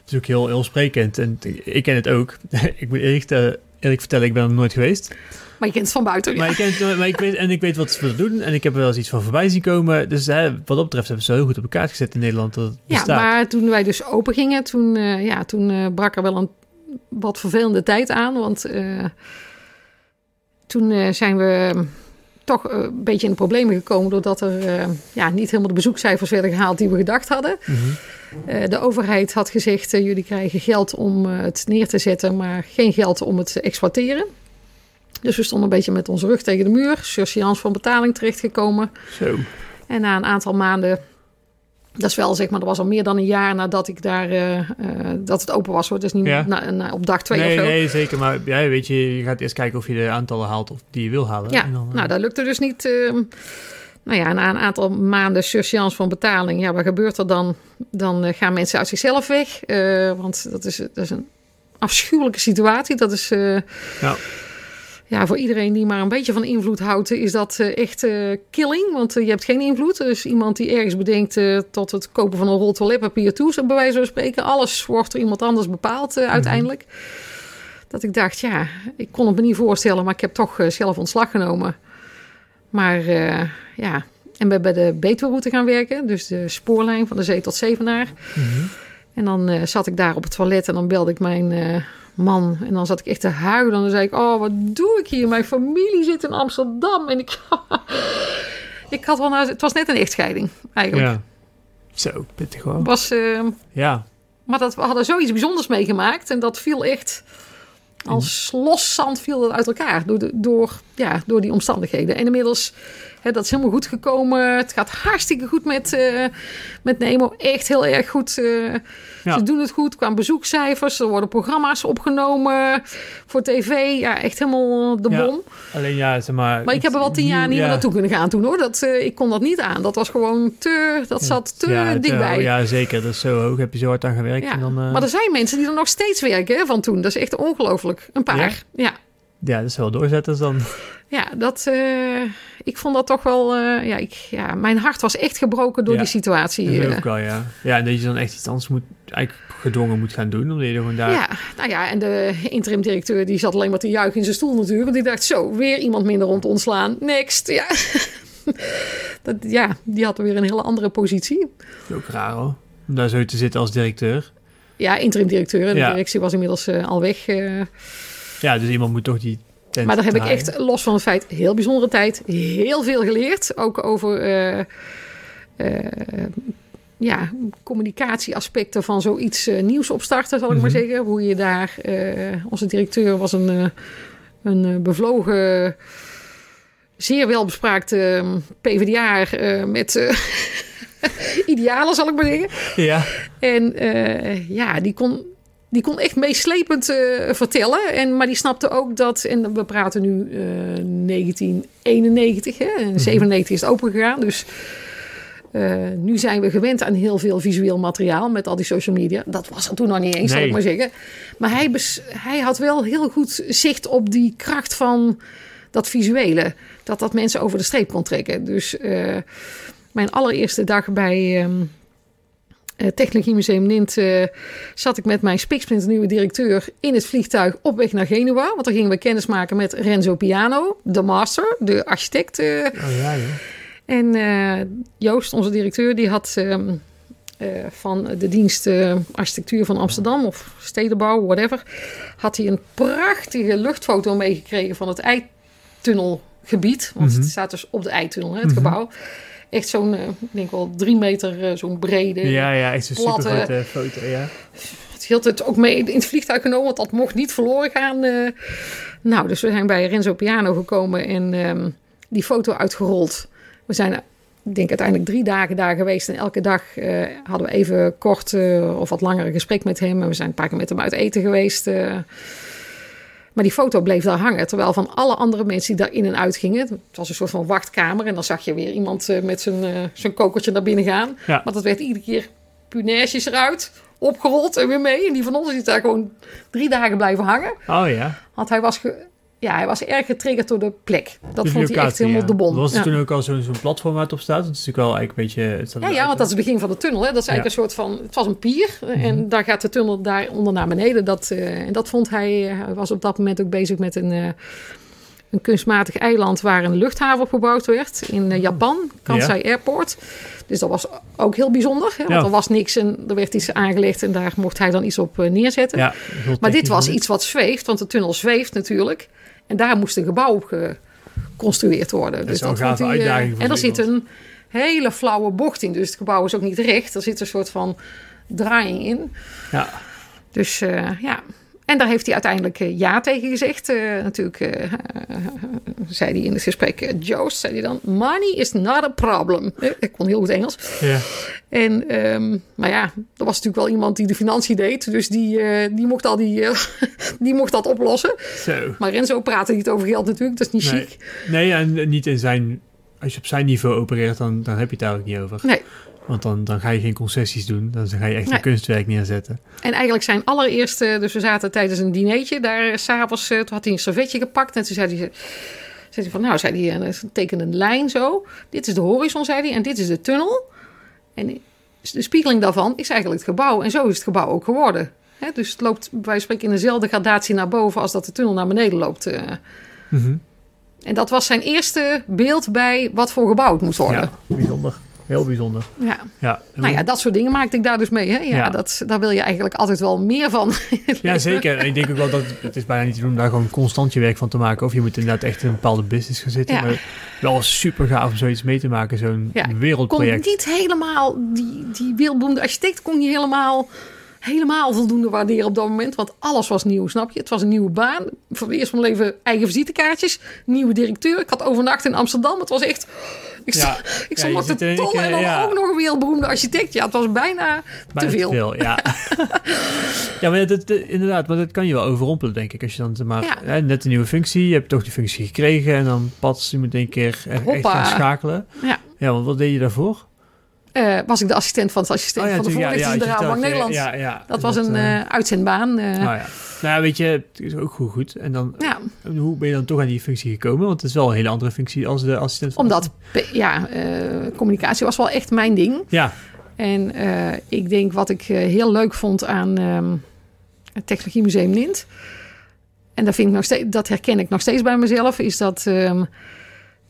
Het is ook heel, heel sprekend. En ik ken het ook. ik moet eerlijk, eh, eerlijk vertellen, ik ben er nooit geweest. Maar je kent het van buiten. ja. Maar, ik ken het, maar ik weet, en ik weet wat ze willen doen. En ik heb er wel eens iets van voorbij zien komen. Dus hè, wat dat betreft hebben ze heel goed op elkaar gezet in Nederland. Dat Ja, bestaat. maar toen wij dus open gingen, toen, eh, ja, toen eh, brak er wel een wat vervelende tijd aan. Want eh, toen eh, zijn we toch eh, een beetje in de problemen gekomen... doordat er eh, ja, niet helemaal de bezoekcijfers werden gehaald die we gedacht hadden. Mhm. De overheid had gezegd, jullie krijgen geld om het neer te zetten... maar geen geld om het te exploiteren. Dus we stonden een beetje met onze rug tegen de muur. Surseance van betaling terechtgekomen. Zo. En na een aantal maanden, dat is wel zeg maar, dat was al meer dan een jaar nadat ik daar, eh, eh, dat het open was hoor. Dus niet Ja. na- na- op dag twee Nee, of zo. nee, zeker. Maar ja, weet je, je gaat eerst kijken of je de aantallen haalt of die je wil halen. Ja, En dan, eh, nou dat lukte dus niet. ehm. nou ja, na een aantal maanden surseance van betaling, ja, wat gebeurt er dan? Dan gaan mensen uit zichzelf weg. want dat is, dat is een afschuwelijke situatie. Dat is... Ja. Ja, voor iedereen die maar een beetje van invloed houdt, is dat eh, echt eh, killing. Want eh, je hebt geen invloed. Is iemand die ergens bedenkt tot het kopen van een rol toiletpapier toe, zo bij wijze van spreken. Alles wordt door iemand anders bepaald eh, uiteindelijk. Dat ik dacht, ja, ik kon het me niet voorstellen, maar ik heb toch zelf ontslag genomen. Maar ja, en ben bij de Betuwe-route gaan werken. Dus de spoorlijn van de zee tot Zevenaar. Mhm. En dan zat ik daar op het toilet en dan belde ik mijn man. En dan zat ik echt te huilen. En dan zei ik, oh, wat doe ik hier? Mijn familie zit in Amsterdam. En ik, ik had wel, nou, het was net een echtscheiding eigenlijk. Ja. Zo, pittig hoor. Was, eh, Ja. maar dat, we hadden zoiets bijzonders meegemaakt. En dat viel echt als los zand viel dat uit elkaar. Door, door, ja, door die omstandigheden. En inmiddels, hè, dat is helemaal goed gekomen. Het gaat hartstikke goed met, eh, met Nemo. Echt heel erg goed. eh, Ja. Ze doen het goed qua bezoekcijfers. Er worden programma's opgenomen voor tv. Ja, echt helemaal de Ja. bom. Alleen ja, zeg maar... Maar ik heb er wel tien jaar niet meer ja. naartoe kunnen gaan toen hoor. Dat, eh, ik kon dat niet aan. Dat was gewoon te, dat zat te dichtbij. Ja, zeker. Dat is zo hoog. Heb je zo hard aan gewerkt. En dan, Maar er zijn mensen die er nog steeds werken hè, van toen. Dat is echt ongelooflijk. Een paar. Ja, Ja, dat is wel doorzetters dan. ja dat, eh, ik vond dat toch wel... eh, ja, ik, ja, mijn hart was echt gebroken door Ja, die situatie. Dat ik wel, ja. Ja, en dat je dan echt iets anders moet... Eigenlijk gedwongen moet gaan doen. Omdat je gewoon daar... Ja, nou ja, en de interim directeur die zat alleen maar te juichen in zijn stoel natuurlijk. Want die dacht, zo, weer iemand minder te ontslaan. Next, ja. dat, ja, die had weer een hele andere positie. Dat is ook raar hoor. Om daar zo te zitten als directeur. Ja, interim directeur. En de Ja. directie was inmiddels eh, al weg. Ja, dus iemand moet toch die tent maar daar heb ik echt, los van het feit, heel bijzondere tijd, heel veel geleerd. Ook over eh, ja, communicatieaspecten van zoiets eh, nieuws opstarten, zal ik maar Mhm. zeggen. Hoe je daar, onze directeur was een, een bevlogen, zeer welbespraakte PvdA eh, met eh, idealen, zal ik maar zeggen. Ja, En ja, die kon, die kon echt meeslepend eh, vertellen. En, maar die snapte ook dat, en we praten nu eh 1991, hè, en 97 is het open gegaan. Dus eh, nu zijn we gewend aan heel veel visueel materiaal met al die social media. Dat was er toen nog niet eens, zal Nee. ik maar zeggen. Maar hij, hij had wel heel goed zicht op die kracht van dat visuele. Dat dat mensen over de streep kon trekken. Dus eh, mijn allereerste dag bij... ehm, eh, Technologie Museum Nint eh, zat ik met mijn spiksplinternieuwe directeur in het vliegtuig op weg naar Genua. Want dan gingen we kennis maken met Renzo Piano, de master, de architect. eh. oh ja, joh. en eh, Joost, onze directeur, die had ehm, eh, van de dienst eh, architectuur van Amsterdam of stedenbouw, whatever, had hij een prachtige luchtfoto meegekregen van het eitunnelgebied. Want Mhm. het staat dus op de eitunnel, hè, het Mhm. gebouw. Echt zo'n, eh, ik denk wel drie meter, eh, zo'n brede, Ja, ja, echt zo'n platte- super grote foto, ja. het hield het ook mee in het vliegtuig genomen, want dat mocht niet verloren gaan. eh. Nou, dus we zijn bij Renzo Piano gekomen en ehm, die foto uitgerold. We zijn, ik denk uiteindelijk drie dagen daar geweest. En elke dag hadden we even kort of wat langer een gesprek met hem. En we zijn een paar keer met hem uit eten geweest. eh. Maar die foto bleef daar hangen. Terwijl van alle andere mensen die daar in en uit gingen. Het was een soort van wachtkamer. En dan zag je weer iemand eh, met zijn, eh, zijn kokertje naar binnen gaan. Ja. Maar dat werd iedere keer punaises eruit. Opgerold en weer mee. En die van ons is daar gewoon drie dagen blijven hangen. Oh ja. Want hij was, ge- ja, hij was erg getriggerd door de plek. Dat Dus vond hij echt helemaal ja. de bom. Was er Ja. toen ook al zo'n platform waar het op staat? Dat is natuurlijk wel eigenlijk een beetje... Ja, ja, want dat is het begin van de tunnel. Hè. Dat is eigenlijk een soort van... Het was een pier. Mhm. En daar gaat de tunnel daaronder naar beneden. Dat, eh, en dat vond hij... Hij was op dat moment ook bezig met een... eh, een kunstmatig eiland waar een luchthaven op gebouwd werd. In eh, Japan, Kansai Airport. Dus dat was ook heel bijzonder. Hè, want Ja. er was niks en er werd iets aangelegd. En daar mocht hij dan iets op neerzetten. Ja, Maar dit was iets wat zweeft, want de tunnel zweeft natuurlijk. En daar moest een gebouw op geconstrueerd worden. is wel een vond gave hij, eh, uitdaging voor En er zit een hele flauwe bocht in. Dus het gebouw is ook niet recht. Er zit een soort van draaiing in. Ja, Dus eh, ja. En daar heeft hij uiteindelijk eh, ja tegen gezegd. Eh, natuurlijk eh, zei hij in het gesprek, Joost, zei hij dan, money is not a problem. Ik kon heel goed Engels. Ja. En, ehm, maar ja, er was natuurlijk wel iemand die de financiën deed. Dus die, die, mocht, al die, die mocht dat oplossen. Zo. Maar Renzo praatte niet over geld natuurlijk. Dat is niet Nee. chic. Nee, en niet in zijn... Als je op zijn niveau opereert, dan, dan heb je het daar ook niet over. Nee. Want dan, dan ga je geen concessies doen. Dan ga je echt Nee. een kunstwerk neerzetten. En eigenlijk zijn allereerste... Dus we zaten tijdens een dinertje daar eh, s'avonds. eh, toen had hij een servetje gepakt. En toen zei hij... zei hij van, nou, zei hij, eh, teken een lijn zo. Dit is de horizon, zei hij. En dit is de tunnel. En de spiegeling daarvan is eigenlijk het gebouw. En zo is het gebouw ook geworden. Hè, dus het loopt, wij spreken, in dezelfde gradatie naar boven... als dat de tunnel naar beneden loopt. eh. Mhm. En dat was zijn eerste beeld bij wat voor gebouw het moest worden. Ja, bijzonder. Heel bijzonder. Ja. Ja, Nou ja, dat soort dingen maakte ik daar dus mee. Hè? Ja, Ja. Dat, daar wil je eigenlijk altijd wel meer van. ja, zeker. En ik denk ook wel dat het is bijna niet te doen om daar gewoon constant je werk van te maken. Of je moet inderdaad echt in een bepaalde business gaan zitten. Ja. Maar wel super gaaf om zoiets mee te maken. Zo'n Ja, ik kon wereldproject. niet helemaal, die, die wereldberoemde architect kon je helemaal, helemaal voldoende waarderen op dat moment. Want alles was nieuw, snap je? Het was een nieuwe baan. Voor het eerst van mijn leven eigen visitekaartjes. Nieuwe directeur. Ik had overnacht in Amsterdam. Het was echt... Ik Ja. stond, ik stond één ton keer, en dan ja. ook nog een wereldberoemde architect. Ja, het was bijna, Bijna te veel. ja. ja, maar dat, dat- inderdaad, maar dat kan je wel overrompelen, denk ik. Als je dan maar hè, net een nieuwe functie, je hebt toch die functie gekregen en dan pas je moet een keer echt, gaan schakelen. Ja. Ja, want wat deed je daarvoor? Eh, was ik de assistent van het assistent Oh ja, van de ja, voorlichting ja, de Rabobank Nederland. Ja, ja, Dat was een eh, eh, uitzendbaan. eh, nou ja. Nou weet je, het is ook goed, goed. En dan, ja, hoe ben je dan toch aan die functie gekomen? Want het is wel een hele andere functie als de assistent van... omdat ja, eh, communicatie was wel echt mijn ding. Ja, En eh, ik denk wat ik eh, heel leuk vond aan ehm, het Technologiemuseum Nint. En dat, vind ik nog steeds, dat herken ik nog steeds bij mezelf. Is dat ehm,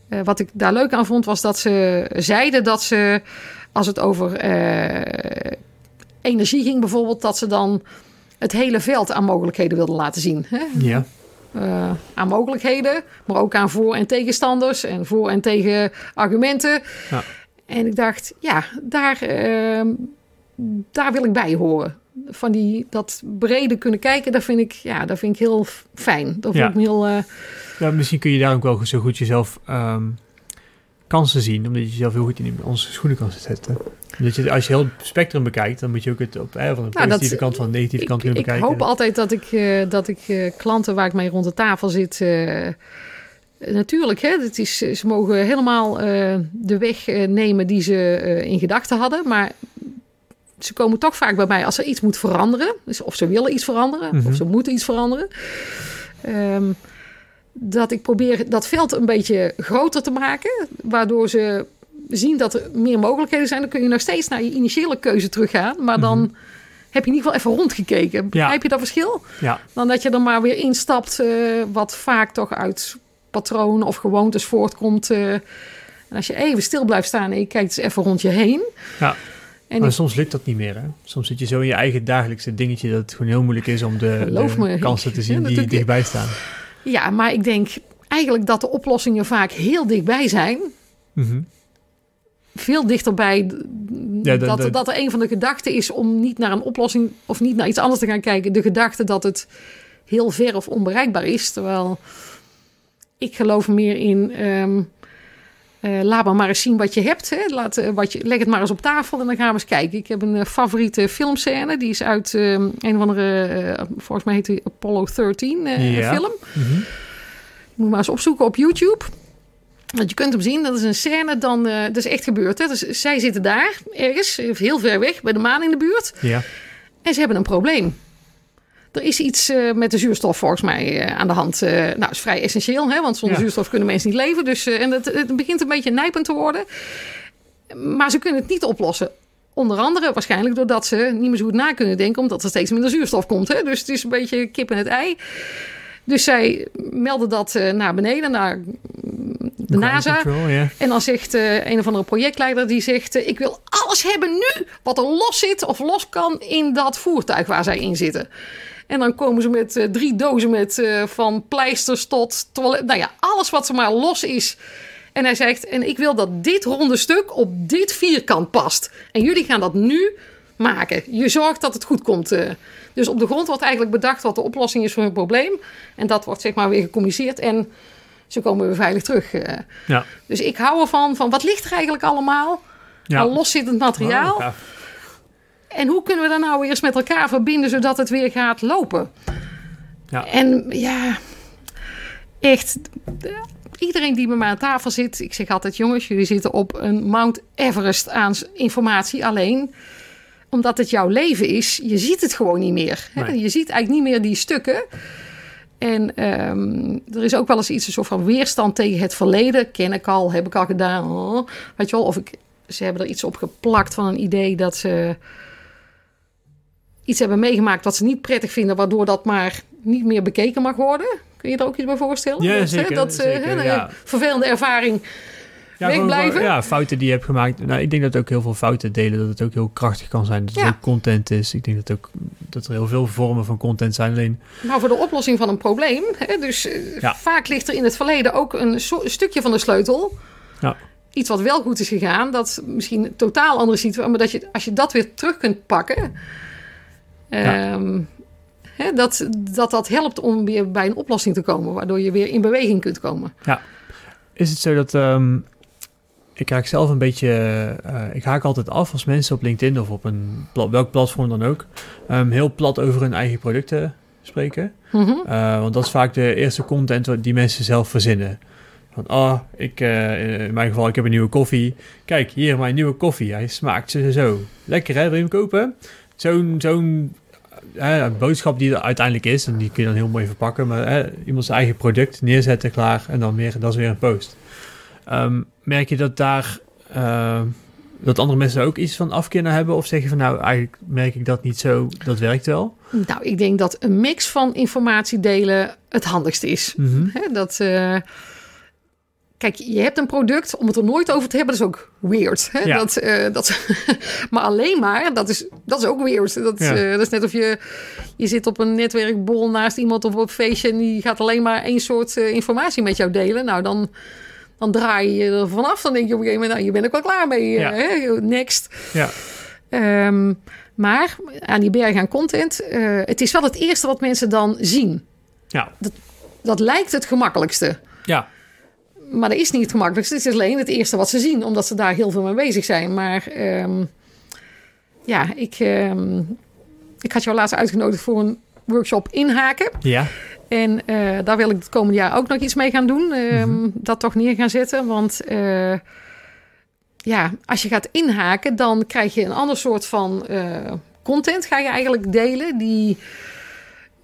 eh, wat ik daar leuk aan vond, was dat ze zeiden dat ze, als het over eh, energie ging bijvoorbeeld, dat ze dan het hele veld aan mogelijkheden wilden laten zien. Hè? ja. eh, aan mogelijkheden, maar ook aan voor- en tegenstanders en voor- en tegen argumenten. Ja. En ik dacht, ja, daar, ehm, daar wil ik bij horen. Van die, dat brede kunnen kijken, dat vind ik, ja, dat vind ik heel fijn. Dat Ja. vind ik me heel, eh, ja, misschien kun je daar ook wel zo goed jezelf ehm, kansen zien. Omdat je jezelf heel goed in onze schoenen kan zetten. Omdat je, als je heel het spectrum bekijkt, dan moet je ook het op, eh, van de Nou, dat- positieve kant van de negatieve ik, kant kunnen ik bekijken. hoop altijd dat ik, eh, dat ik eh, klanten waar ik mee rond de tafel zit. eh, natuurlijk, hè, het is, ze mogen helemaal de weg nemen die ze in gedachten hadden. Maar ze komen toch vaak bij mij als er iets moet veranderen. Dus of ze willen iets veranderen, Mhm. of ze moeten iets veranderen. Ehm, dat ik probeer dat veld een beetje groter te maken. Waardoor ze zien dat er meer mogelijkheden zijn. Dan kun je nog steeds naar je initiële keuze teruggaan. Maar dan Mhm. heb je in ieder geval even rondgekeken. Begrijp je dat verschil? Ja, Dan dat je er maar weer instapt, eh, wat vaak toch uit patronen of gewoontes voortkomt. eh. en als je even stil blijft staan en je kijkt eens even rond je heen. Ja. En maar ik- soms lukt dat niet meer. Hè? Soms zit je zo in je eigen dagelijkse dingetje dat het gewoon heel moeilijk is om de, Geloof de me, kansen ik- te ja, zien die dichtbij staan. Ja, maar ik denk eigenlijk dat de oplossingen vaak heel dichtbij zijn. Mhm. Veel dichterbij Ja, dat, dat er een van de gedachten is om niet naar een oplossing of niet naar iets anders te gaan kijken. De gedachte dat het heel ver of onbereikbaar is. Terwijl ik geloof meer in. ehm, eh, laat maar maar eens zien wat je hebt. Hè. Laat, eh, wat je, leg het maar eens op tafel en dan gaan we eens kijken. Ik heb een eh, favoriete filmscène. Die is uit ehm, een of andere, volgens mij heet die Apollo 13 eh, Ja. film. Mhm. Je moet maar eens opzoeken op YouTube. Want je kunt hem zien, dat is een scène, dan, dat is echt gebeurd. Hè? Dus zij zitten daar, ergens, heel ver weg, bij de maan in de buurt. Ja. En ze hebben een probleem. Er is iets eh, met de zuurstof volgens mij eh, aan de hand. Eh, nou, dat is vrij essentieel, hè? want zonder Ja. zuurstof kunnen mensen niet leven. Dus, en het, het begint een beetje nijpend te worden. Maar ze kunnen het niet oplossen. Onder andere waarschijnlijk doordat ze niet meer zo goed na kunnen denken... omdat er steeds minder zuurstof komt. Hè? Dus het is een beetje kip en het ei. Dus zij melden dat naar beneden, naar de NASA. control. En dan zegt eh, een of andere projectleider die zegt: Ik wil alles hebben nu wat er los zit of los kan in dat voertuig waar zij in zitten. En dan komen ze met eh, drie dozen met eh, van pleisters tot toilet. Nou ja, alles wat er maar los is. En hij zegt: En ik wil dat dit ronde stuk op dit vierkant past. En jullie gaan dat nu maken. Je zorgt dat het goed komt. eh. Dus op de grond wordt eigenlijk bedacht wat de oplossing is voor hun probleem. En dat wordt zeg maar weer gecommuniceerd en ze komen weer veilig terug. Ja. Dus ik hou ervan van wat ligt er eigenlijk allemaal? Ja. Al loszittend materiaal. Oh, ja. En hoe kunnen we dat nou eerst met elkaar verbinden zodat het weer gaat lopen? Ja. En ja, echt, iedereen die bij mij aan tafel zit, ik zeg altijd: jongens, jullie zitten op een Mount Everest aan informatie alleen omdat het jouw leven is, je ziet het gewoon niet meer. Hè? Nee. Je ziet eigenlijk niet meer die stukken. En ehm, er is ook wel eens iets een soort van weerstand tegen het verleden. Ken ik al, heb ik al gedaan. oh. Weet je wel, of ik, ze hebben er iets op geplakt van een idee dat ze iets hebben meegemaakt wat ze niet prettig vinden, waardoor dat maar niet meer bekeken mag worden. Kun je er ook iets bij voorstellen? Ja, zeker, Dat, eh, hè, een ja. vervelende ervaring. Ja, Wegblijven? Ja, fouten die je hebt gemaakt. Nou, ik denk dat ook heel veel fouten delen, dat het ook heel krachtig kan zijn. Dat het Ja. ook content is. Ik denk dat, ook, dat er heel veel vormen van content zijn. Alleen, Maar voor de oplossing van een probleem, hè, dus eh, Ja. vaak ligt er in het verleden ook een, so- een stukje van de sleutel. Ja. Iets wat wel goed is gegaan, dat misschien een totaal andere situatie, maar dat je, als je dat weer terug kunt pakken, Ja. ehm, hè, dat, dat dat helpt om weer bij een oplossing te komen, waardoor je weer in beweging kunt komen. is het zo dat... ehm, ik raak zelf een beetje... eh, ik haak altijd af als mensen op LinkedIn of op een welk platform dan ook... ehm, heel plat over hun eigen producten spreken. Mhm. Uh, want dat is vaak de eerste content die mensen zelf verzinnen. Van, oh, ik, eh, in mijn geval, ik heb een nieuwe koffie. Kijk, hier mijn nieuwe koffie. Hij smaakt zo, zo, zo. Lekker hè, wil je hem kopen? Zo'n zo'n eh, boodschap die er uiteindelijk is. En die kun je dan heel mooi verpakken. Maar eh, iemand zijn eigen product neerzetten, klaar. En dan weer, dat is weer een post. Ehm, merk je dat daar... eh, dat andere mensen ook iets van afkeer naar hebben? Of zeg je van, nou, eigenlijk merk ik dat niet zo. Dat werkt wel. Nou, ik denk dat een mix van informatie delen het handigste is. Mhm. Dat, eh, kijk, je hebt een product, om het er nooit over te hebben, dat is ook weird. Hè? Ja. Dat, eh, dat, maar alleen maar, dat is, dat is ook weird. Dat, Ja. eh, dat is net of je, je zit op een netwerkbol naast iemand of op een feestje... en die gaat alleen maar één soort eh, informatie met jou delen. Nou, dan, dan draai je er vanaf. Dan denk je op een gegeven moment, nou, je bent er wel klaar mee. Ja. hè? Next. Ja. Ehm, maar aan die berg aan content, het is wel het eerste wat mensen dan zien. Ja. Dat lijkt het gemakkelijkste. Ja. Maar dat is niet het gemakkelijkste. Het is alleen het eerste wat ze zien, omdat ze daar heel veel mee bezig zijn. Maar ehm, ja, ik, ehm, ik had jou laatst uitgenodigd voor een workshop inhaken. Ja. En eh, daar wil ik het komende jaar ook nog iets mee gaan doen. ehm, Dat toch neer gaan zetten. Want eh, ja, als je gaat inhaken, dan krijg je een ander soort van eh, content. Ga je eigenlijk delen die,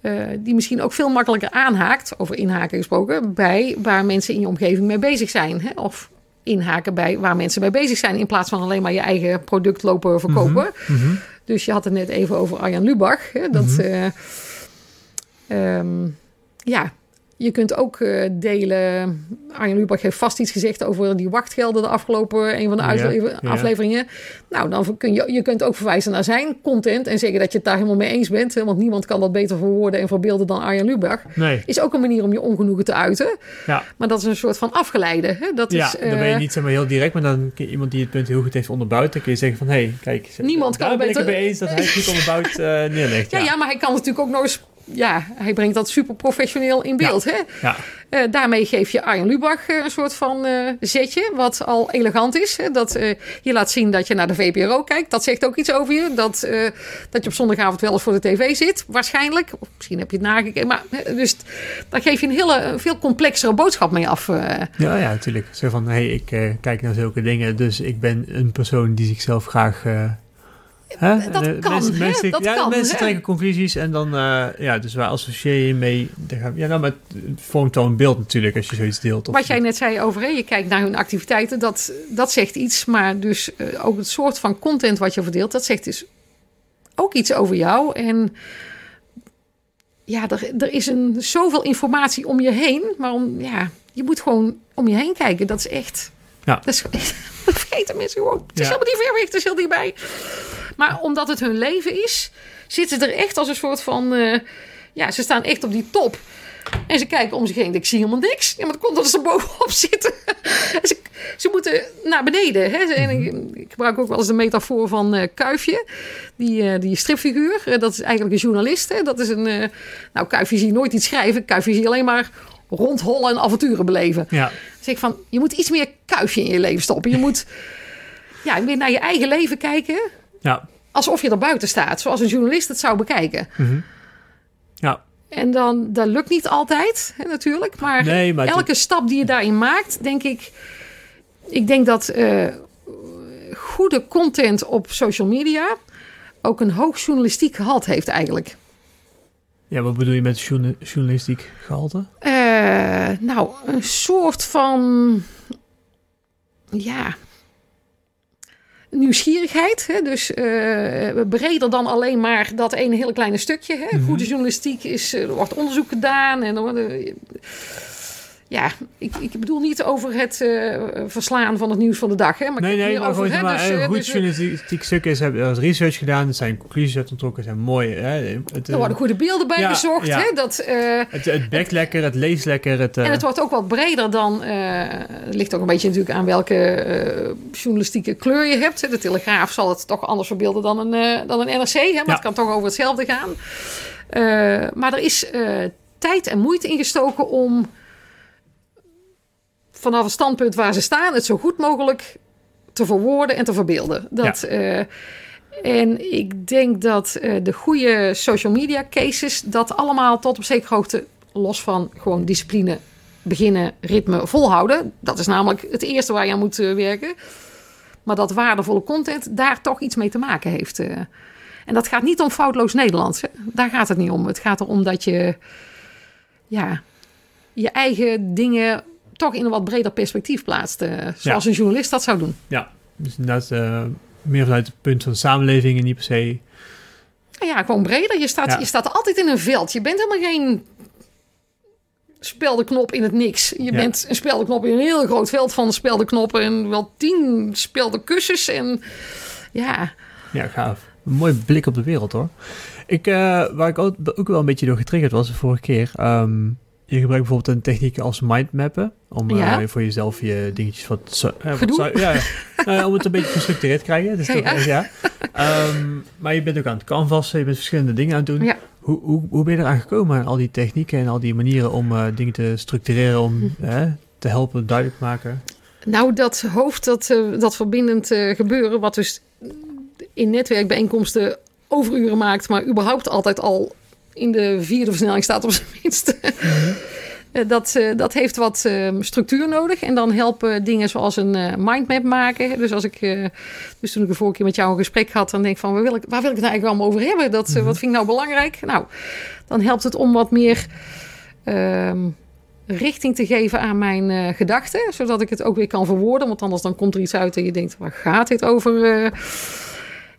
eh, die misschien ook veel makkelijker aanhaakt. Over inhaken gesproken. Bij waar mensen in je omgeving mee bezig zijn. Hè? Of inhaken bij waar mensen mee bezig zijn. In plaats van alleen maar je eigen product lopen verkopen. Mhm. Dus je had het net even over Arjan Lubach. Hè, dat, Mhm. ehm, ja, je kunt ook eh, delen. Arjan Lubach heeft vast iets gezegd over die wachtgelden de afgelopen een van de Ja, uitle- ja. afleveringen. Nou, dan kun je, je kunt ook verwijzen naar zijn content en zeggen dat je het daar helemaal mee eens bent. Hè, want niemand kan dat beter verwoorden en verbeelden dan Arjan Lubach. Nee. Is ook een manier om je ongenoegen te uiten. Ja. Maar dat is een soort van afgeleide. Hè? Dat Ja, is, dan ben je eh, niet zeg maar heel direct, maar dan kun je iemand die het punt heel goed heeft onderbouwd, dan kun je zeggen van, hé, hey, kijk, Niemand daar kan ben ik beter- het mee eens dat hij het goed onderbouwd eh, neerlegt. ja, ja, maar hij kan natuurlijk ook nog eens. Ja, hij brengt dat super professioneel in beeld. Hè? Ja. Eh, daarmee geef je Arjen Lubach eh, een soort van eh, zetje, wat al elegant is. Hè? Dat je laat zien dat je naar de VPRO kijkt. Dat zegt ook iets over je. Dat, dat je op zondagavond wel eens voor de tv zit, waarschijnlijk. Of misschien heb je het nagekeken. Maar, dus daar geef je een hele een veel complexere boodschap mee af. Ja, ja, natuurlijk. Zo van, hé, hey, ik kijk naar zulke dingen, dus ik ben een persoon die zichzelf graag... hè? Dat kan, mensen, Dat ja, kan, mensen trekken conclusies en dan, eh, ja, dus wij associeer je mee. dan Ja, nou, maar het vormt wel een beeld natuurlijk als je zoiets deelt. Wat jij net zei over, hè, je kijkt naar hun activiteiten, dat, dat zegt iets. Maar dus eh, ook het soort van content wat je verdeelt, dat zegt dus ook iets over jou. En ja, er, er is een, zoveel informatie om je heen. Maar om, ja, je moet gewoon om je heen kijken. Dat is echt... Ja. Dat, is, dat vergeten mensen gewoon. Het is Ja. helemaal niet ver weg, het is heel dichtbij. Maar omdat het hun leven is, zitten ze er echt als een soort van... eh, ja, ze staan echt op die top. En ze kijken om zich heen. Ik zie helemaal niks. Ja, maar dat komt omdat ze bovenop zitten. ze, ze moeten naar beneden. Hè? En ik, ik gebruik ook wel eens de metafoor van eh, Kuifje, die, eh, die stripfiguur. Dat is eigenlijk een journalist. Hè? Dat is een, nou, Kuifje zie je nooit iets schrijven. Kuifje zie je alleen maar rondhollen en avonturen beleven. Ja. Dan zeg ik van, je moet iets meer Kuifje in je leven stoppen. Je moet ja, meer naar je eigen leven kijken, Ja. alsof je er buiten staat. Zoals een journalist het zou bekijken. Mhm. Ja. En dan, dat lukt niet altijd, hè, natuurlijk. Maar, Nee, maar het- elke stap die je daarin maakt, denk ik... Ik denk dat eh, goede content op social media... ook een hoog journalistiek gehalte heeft eigenlijk. Ja, wat bedoel je met journa- journalistiek gehalte? Eh, nou, een soort van... Ja... Nieuwsgierigheid, hè? dus eh, breder dan alleen maar dat ene hele kleine stukje. Hè? Mhm. Goede journalistiek is, eh, er wordt onderzoek gedaan en er worden, ja, ik, ik bedoel niet over het eh, verslaan van het nieuws van de dag, hè? maar nee, nee, maar over, gewoon hè, maar, dus, een eh, goed dus, eh, journalistiek stuk is, hebben er is research gedaan, er zijn conclusies uit ontrokken, zijn mooi. Hè? Het, er worden goede beelden bij Ja, gezocht. ja. Hè? Dat, eh, het, het bekt lekker, het leest lekker. Het, eh, En het wordt ook wat breder dan. eh, het ligt ook een beetje natuurlijk aan welke eh, journalistieke kleur je hebt. De Telegraaf zal het toch anders verbeelden dan een, eh, dan een NRC. Hè? Maar Ja. het kan toch over hetzelfde gaan. Eh, maar er is eh, tijd en moeite ingestoken om vanaf het standpunt waar ze staan, het zo goed mogelijk te verwoorden en te verbeelden. Dat, eh, en ik denk dat eh, de goede social media cases dat allemaal tot op zekere hoogte, los van gewoon discipline, beginnen, ritme, volhouden. Dat is namelijk het eerste waar je aan moet eh, werken. Maar dat waardevolle content daar toch iets mee te maken heeft. En dat gaat niet om foutloos Nederlands. Hè. Daar gaat het niet om. Het gaat erom dat je ja, je eigen dingen toch in een wat breder perspectief plaatst. eh, zoals Ja. een journalist dat zou doen. Ja, dus inderdaad eh, meer vanuit het punt van de samenleving en niet per se... Nou ja, gewoon breder. Je staat, Ja. je staat altijd in een veld. Je bent helemaal geen speldenknop in het niks. Je Ja. bent een speldenknop in een heel groot veld van speldenknoppen. En wel tien speldenkussens. En ja, Ja, gaaf. Een mooie blik op de wereld hoor. Ik, eh, waar ik ook, ook wel een beetje door getriggerd was de vorige keer. ehm, je gebruikt bijvoorbeeld een techniek als mindmappen. Om eh, voor jezelf je dingetjes wat... zo- eh, wat ja, ja, om het een beetje gestructureerd te krijgen. Dus Ja, toch, ja. eh, ja. Ehm, maar je bent ook aan het canvassen. Je bent verschillende dingen aan het doen. Hoe, hoe, hoe ben je eraan gekomen aan al die technieken en al die manieren om eh, dingen te structureren, om Hm. eh, te helpen, duidelijk maken? Nou, dat hoofd, dat, eh, dat verbindend eh, gebeuren, wat dus in netwerkbijeenkomsten overuren maakt, maar überhaupt altijd al in de vierde versnelling staat op zijn minst. Eh, Dat, eh, dat heeft wat eh, structuur nodig. En dan helpen dingen zoals een eh, mindmap maken. Dus als ik, dus toen ik de vorige keer met jou een gesprek had, dan denk ik van waar wil ik, waar wil ik het nou eigenlijk allemaal over hebben? Dat, eh, Wat vind ik nou belangrijk? Nou, dan helpt het om wat meer ehm, richting te geven aan mijn gedachten. Zodat ik het ook weer kan verwoorden. Want anders dan komt er iets uit en je denkt, waar gaat dit over?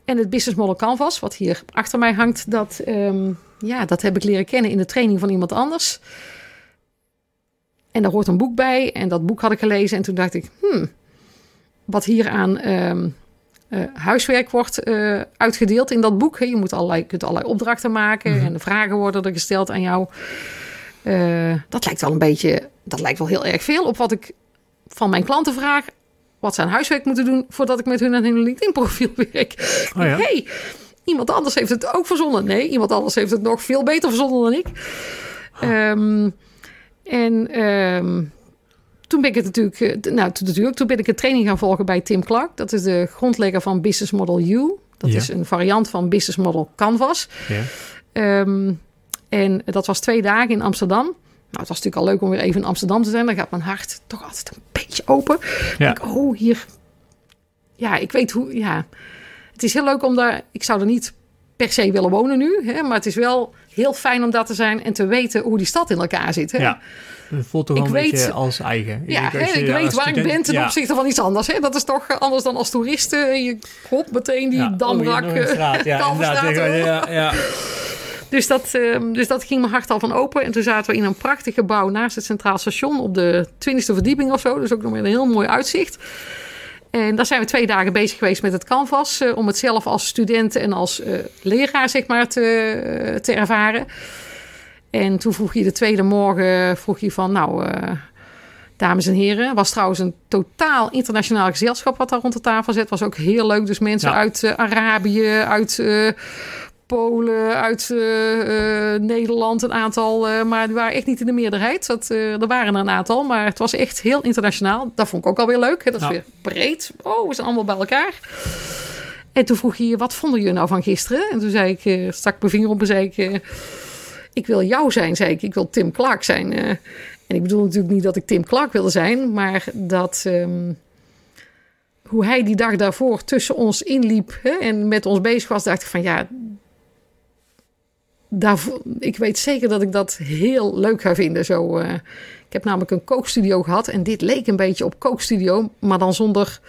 En het business model canvas, wat hier achter mij hangt, dat, ehm, ja, dat heb ik leren kennen in de training van iemand anders. En daar hoort een boek bij. En dat boek had ik gelezen. En toen dacht ik, hmm, wat hier aan ehm, eh, huiswerk wordt eh, uitgedeeld in dat boek. Je moet allerlei, kunt allerlei opdrachten maken. Mhm. En de vragen worden er gesteld aan jou. Eh, dat lijkt wel een beetje, dat lijkt wel heel erg veel op wat ik van mijn klanten vraag. Wat ze aan huiswerk moeten doen voordat ik met hun aan hun LinkedIn profiel werk. Oh ja? hey, iemand anders heeft het ook verzonnen. Nee, iemand anders heeft het nog veel beter verzonnen dan ik. Ehm, en ehm, toen ben ik het natuurlijk, eh, nou toen, natuurlijk, toen ben ik een training gaan volgen bij Tim Clark. Dat is de grondlegger van Business Model U. Dat Ja. is een variant van Business Model Canvas. Ja. Ehm, en dat was twee dagen in Amsterdam. Nou, het was natuurlijk al leuk om weer even in Amsterdam te zijn. Dan gaat mijn hart toch altijd een beetje open. Ja. Ik, oh, hier. Ja, ik weet hoe. Ja, het is heel leuk om daar. Ik zou er niet per se willen wonen nu, hè, maar het is wel heel fijn om daar te zijn en te weten hoe die stad in elkaar zit. Hè? Ja. Het voelt toch Ik een weet- beetje als eigen. Ja, je ik weet waar ik ben ten ja. opzichte van iets anders. Hè? Dat is toch anders dan als toeristen. Je hop meteen die Ja, oh, damrak. straat. Ja. Ja, ja. Dus dat, ehm, dus dat ging mijn hart al van open. En toen zaten we in een prachtig gebouw naast het Centraal Station op de 20e verdieping of zo. Dus ook nog met een heel mooi uitzicht. En daar zijn we twee dagen bezig geweest met het canvas. eh, om het zelf als student en als eh, leraar zeg maar, te, te ervaren. En toen vroeg je de tweede morgen vroeg je van nou... eh, Dames en heren, was trouwens een totaal internationaal gezelschap wat daar rond de tafel zat. Was ook heel leuk. Dus mensen Ja. uit eh, Arabië, uit eh, Polen, uit eh, eh, Nederland, een aantal. eh, maar die waren echt niet in de meerderheid. Dat, er waren er een aantal, maar het was echt heel internationaal. Dat vond ik ook alweer leuk. Hè? Dat is Ja. weer breed. Oh, we zijn allemaal bij elkaar. En toen vroeg je, wat vonden jullie nou van gisteren? En toen zei ik, stak mijn vinger op en zei ik... ik wil jou zijn, zei ik. Ik wil Tim Clark zijn. en ik bedoel natuurlijk niet dat ik Tim Clark wilde zijn, maar dat ehm, hoe hij die dag daarvoor tussen ons inliep hè, en met ons bezig was, dacht ik van ja, daarvoor, ik weet zeker dat ik dat heel leuk ga vinden. Zo, eh, ik heb namelijk een kookstudio gehad en dit leek een beetje op kookstudio, maar dan zonder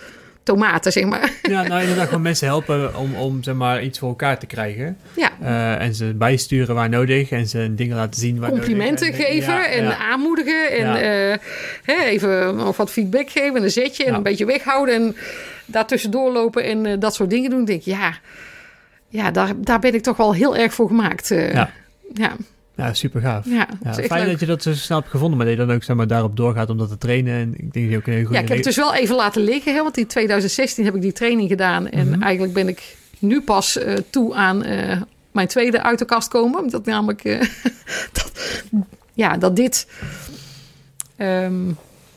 tomaten, zeg maar. Ja, nou inderdaad gewoon mensen helpen om, om zeg maar, iets voor elkaar te krijgen. Ja, Eh, en ze bijsturen waar nodig en ze dingen laten zien waar complimenten nodig. En- geven ja, en ja. aanmoedigen en Ja. eh, hè, even nog wat feedback geven en een zetje en een beetje weghouden en daartussendoor lopen en dat soort dingen doen. Ik denk ja, ja daar, daar ben ik toch wel heel erg voor gemaakt. eh. Ja. ja, Ja, super gaaf. ja, fijn leuk. dat je dat zo snel hebt gevonden, maar dat je dan ook zeg maar, daarop doorgaat om dat te trainen. En ik denk dat je ook een hele goede... Ja, ik heb het dus wel even laten liggen, hè, want in 2016 heb ik die training gedaan. En Mhm. eigenlijk ben ik nu pas eh, toe aan eh, mijn tweede uit de kast komen. Omdat namelijk dat, ja, dat dit ehm,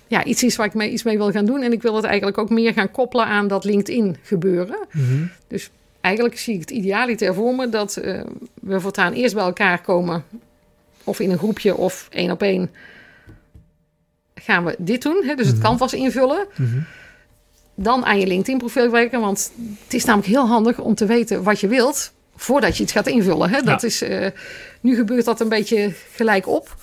ja, iets is waar ik mee, iets mee wil gaan doen. En ik wil het eigenlijk ook meer gaan koppelen aan dat LinkedIn gebeuren. Mhm. Eigenlijk zie ik het idealiter voor me dat eh, we voortaan eerst bij elkaar komen. Of in een groepje of één op één. Gaan we dit doen, hè? dus het Mhm. canvas invullen Mhm. dan aan je LinkedIn-profiel werken. Want het is namelijk heel handig om te weten wat je wilt voordat je het gaat invullen. Hè? Dat Ja. is, eh, nu gebeurt dat een beetje gelijk op.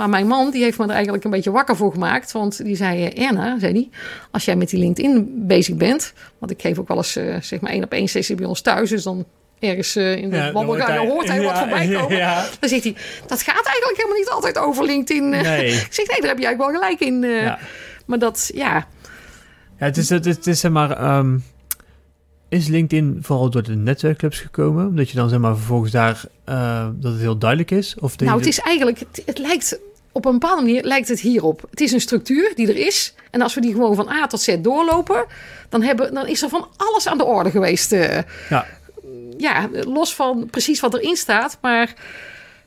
Maar mijn man die heeft me er eigenlijk een beetje wakker voor gemaakt. Want die zei, eh, Erna, zei die, als jij met die LinkedIn bezig bent... want ik geef ook wel eens eh, zeg maar één op één sessie bij ons thuis... dus dan ergens eh, in de Ja, hoort hij wat ja, voorbij komen. Ja, Dan zegt hij, dat gaat eigenlijk helemaal niet altijd over LinkedIn. nee. Ik zeg, nee, daar heb je eigenlijk wel gelijk in. Maar dat, ja, Ja, het is, het, is- het is zeg maar... ehm, is LinkedIn vooral door de netwerkclubs gekomen? Omdat je dan zeg maar vervolgens daar... dat het heel duidelijk is? Of Nou, je het is eigenlijk, het, het lijkt op een bepaalde manier lijkt het hierop. Het is een structuur die er is. En als we die gewoon van A tot Z doorlopen, dan, hebben, dan is er van alles aan de orde geweest. eh. Ja. ja, los van precies wat erin staat. Maar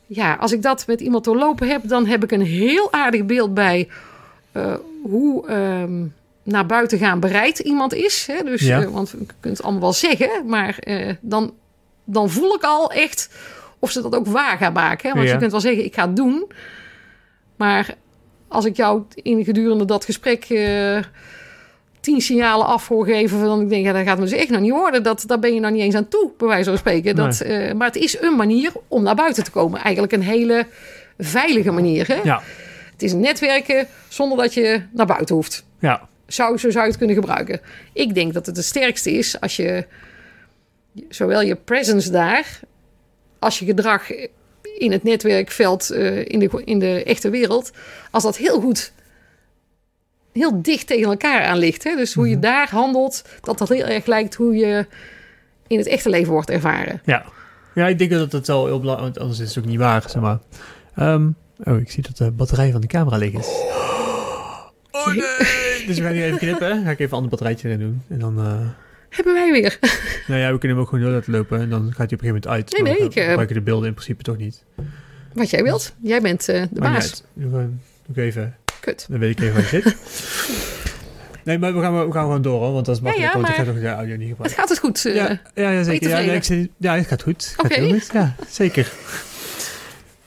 ja, als ik dat met iemand doorlopen heb, dan heb ik een heel aardig beeld bij eh, hoe ehm, naar buiten gaan bereid iemand is. Hè? Dus, Ja. eh, want je kunt het allemaal wel zeggen, maar dan, dan voel ik al echt of ze dat ook waar gaan maken. Hè? Want Ja. je kunt wel zeggen, ik ga het doen. Maar als ik jou in gedurende dat gesprek eh, tien signalen af hoor geven... dan ik denk, ja, dat gaat me dus echt nog niet worden. Dat, daar ben je nog niet eens aan toe, bij wijze van spreken. Dat, eh, maar het is een manier om naar buiten te komen. Eigenlijk een hele veilige manier. Hè? Ja, Het is netwerken zonder dat je naar buiten hoeft. ja. Zou, zo zou je het kunnen gebruiken. Ik denk dat het het sterkste is als je zowel je presence daar als je gedrag in het netwerkveld eh, in, de, in de echte wereld, als dat heel goed, heel dicht tegen elkaar aan ligt. Hè? Dus hoe je daar handelt, dat dat heel erg lijkt hoe je in het echte leven wordt ervaren. Ja. ja, ik denk dat dat wel heel belangrijk want anders is het ook niet waar, zeg maar. Ehm, oh, ik zie dat de batterij van de camera leeg is. Oh nee! dus we gaan nu even knippen. Ga ik even een ander batterijtje erin doen. En dan, eh, Hebben wij weer. nou ja, we kunnen hem ook gewoon door laten lopen. En dan gaat hij op een gegeven moment uit. Nee, nee, we ik, eh, gebruiken de beelden in principe toch niet. Wat jij wilt. Jij bent eh, de baas. Doe gewoon- doe ik even. Kut. Dan weet ik even waar je zit. Nee, maar we gaan, we gaan gewoon door hoor, want dat is Ja, makkelijk, ja, want ik ga toch de audio niet Het gebruiken. gaat het goed. eh. ja, ja, ja, zeker. Ja, tevreden? nee, ik zit, ja, het gaat goed. Het Oké. goed. Ja, zeker.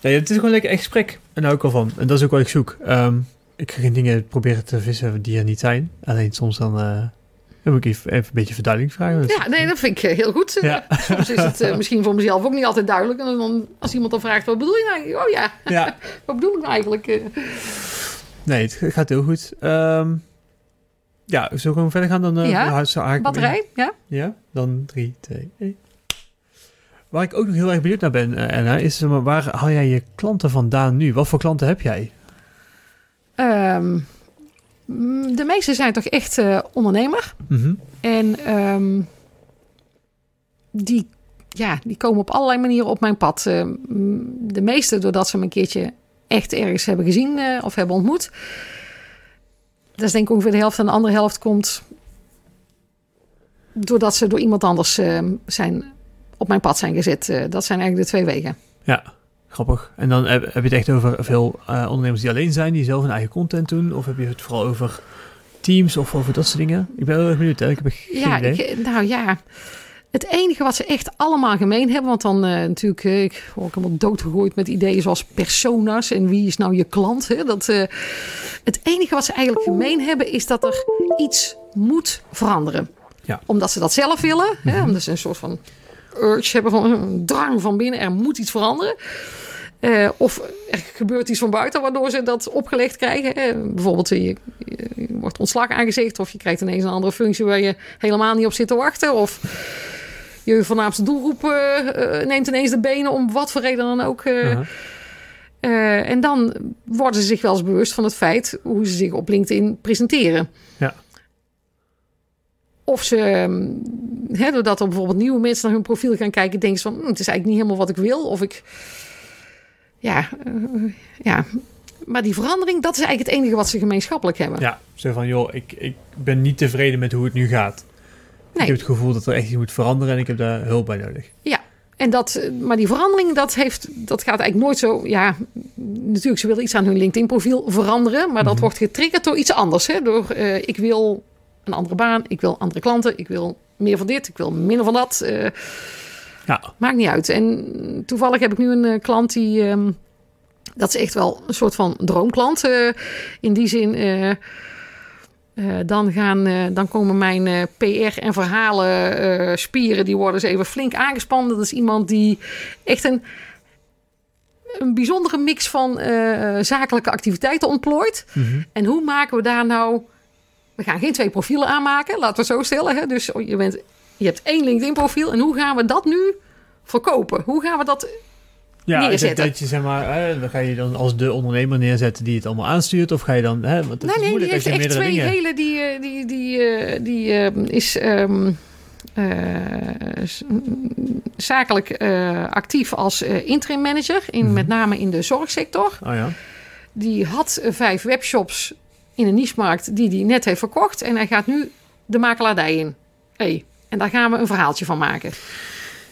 Nee, het is gewoon lekker echt gesprek. En daar hou ik al van. En dat is ook wat ik zoek. Ehm, ik ga geen dingen proberen te vissen die er niet zijn. Alleen soms dan, dan moet ik even, even een beetje verduidelijking vragen. Dus- Ja, nee, dat vind ik eh, heel goed. Ja. Soms is het eh, misschien voor mezelf ook niet altijd duidelijk. En dan, als iemand dan vraagt, wat bedoel je nou? Oh ja, ja. wat bedoel ik nou eigenlijk? Eh, Nee, het gaat heel goed. Ehm, ja, zullen we gewoon verder gaan? Dan, eh, Ja. batterij, ja? Ja, dan 3, 2, 1. Waar ik ook nog heel erg benieuwd naar ben, eh, Anna, is waar haal jij je klanten vandaan nu? Wat voor klanten heb jij? Ehm, de meeste zijn toch echt eh, ondernemer. Mhm. En ehm, die, ja, die komen op allerlei manieren op mijn pad. Mm, de meeste doordat ze me een keertje echt ergens hebben gezien eh, of hebben ontmoet. dat is denk ik ongeveer de helft. En de andere helft komt doordat ze door iemand anders eh, zijn, op mijn pad zijn gezet. Eh, dat zijn eigenlijk de twee wegen. Ja, grappig. En dan heb, heb je het echt over veel eh, ondernemers die alleen zijn, die zelf hun eigen content doen? Of heb je het vooral over teams of over dat soort dingen? Ik ben heel erg benieuwd. Hè? Ik heb geen ja, idee. ik- nou ja. Het enige wat ze echt allemaal gemeen hebben, want dan eh, natuurlijk, eh, ik word ook helemaal doodgegooid met ideeën zoals persona's en wie is nou je klant. Hè? Dat, eh, het enige wat ze eigenlijk gemeen hebben is dat er iets moet veranderen. Ja. Omdat ze dat zelf willen, hè? omdat ze een soort van urge hebben van een drang van binnen, er moet iets veranderen. Eh, of er gebeurt iets van buiten waardoor ze dat opgelegd krijgen. hè. bijvoorbeeld eh, je, je, je wordt ontslag aangezegd of je krijgt ineens een andere functie waar je helemaal niet op zit te wachten. Of je voornaamste doelgroep eh, eh, neemt ineens de benen om wat voor reden dan ook. eh, Uh-huh. eh, en dan worden ze zich wel eens bewust van het feit hoe ze zich op LinkedIn presenteren. Ja. Of ze, ehm, hè, doordat er bijvoorbeeld nieuwe mensen naar hun profiel gaan kijken, denken ze van, "Hm, het is eigenlijk niet helemaal wat ik wil. Of ik, ja, eh, ja. Maar die verandering, dat is eigenlijk het enige wat ze gemeenschappelijk hebben. Ja, zo van, joh, ik, ik ben niet tevreden met hoe het nu gaat. Ik Nee. heb het gevoel dat er echt iets moet veranderen en ik heb daar hulp bij nodig. En dat, eh, maar die verandering, dat, heeft, dat gaat eigenlijk nooit zo. Ja, natuurlijk, ze willen iets aan hun LinkedIn-profiel veranderen. Maar dat Mhm. wordt getriggerd door iets anders. Hè? Door eh, ik wil een andere baan, ik wil andere klanten, ik wil meer van dit, ik wil minder van dat. Ja, maakt niet uit. En toevallig heb ik nu een eh, klant die. ehm, dat is echt wel een soort van droomklant. eh, in die zin. eh, dan, gaan, dan komen mijn PR en verhalen spieren, die worden eens even flink aangespannen. Dat is iemand die echt een, een bijzondere mix van zakelijke activiteiten ontplooit. Mhm. En hoe maken we daar nou... We gaan geen twee profielen aanmaken, laten we het zo stellen. Hè? Dus je, bent, je hebt één LinkedIn-profiel. En hoe gaan we dat nu verkopen? Hoe gaan we dat... ja Neerzetten. dat je zeg maar, hè, ga je dan als de ondernemer neerzetten die het allemaal aanstuurt, of ga je dan, hè, want het Nee, is nee, die heeft je echt twee dingen... hele... Die, eh, die, die, eh, die eh, is ehm, zakelijk actief als interim manager. In, Mhm. Met name in de zorgsector. Oh ja, Die had vijf webshops in een niche-markt die hij net heeft verkocht. En hij gaat nu de makelaardij in. Hey, en daar gaan we een verhaaltje van maken.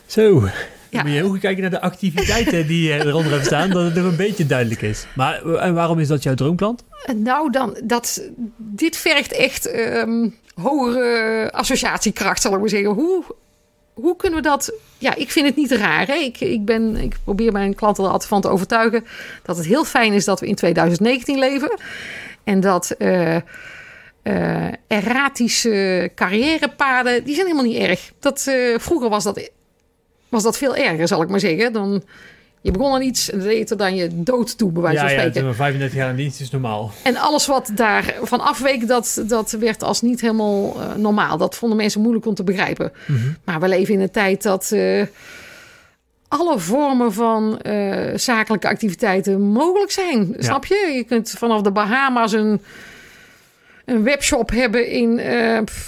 zo. Ja. moet je goed kijken naar de activiteiten die je eronder hebt staan, dat het nog een beetje duidelijk is. Maar eh, en waarom is dat jouw droomklant? En Nou, dan, dat, dit vergt echt ehm, hogere associatiekracht, zal ik maar zeggen. Hoe, hoe kunnen we dat... Ja, ik vind het niet raar. Hè? Ik, ik, ben, ik probeer mijn klanten er altijd van te overtuigen... dat het heel fijn is dat we in 2019 leven. En dat eh, eh, erratische carrièrepaden... die zijn helemaal niet erg. Dat, eh, vroeger was dat, was dat veel erger, zal ik maar zeggen. Dan, je begon aan iets en deed er dan je dood toe, bij wijze Ja, van ja, spreken. toen we 35 jaar in dienst is normaal. En alles wat daarvan afweek, dat, dat werd als niet helemaal eh, normaal. Dat vonden mensen moeilijk om te begrijpen. Mhm. Maar we leven in een tijd dat alle vormen van zakelijke activiteiten mogelijk zijn. Snap je? Je kunt vanaf de Bahama's een, een webshop hebben in, eh,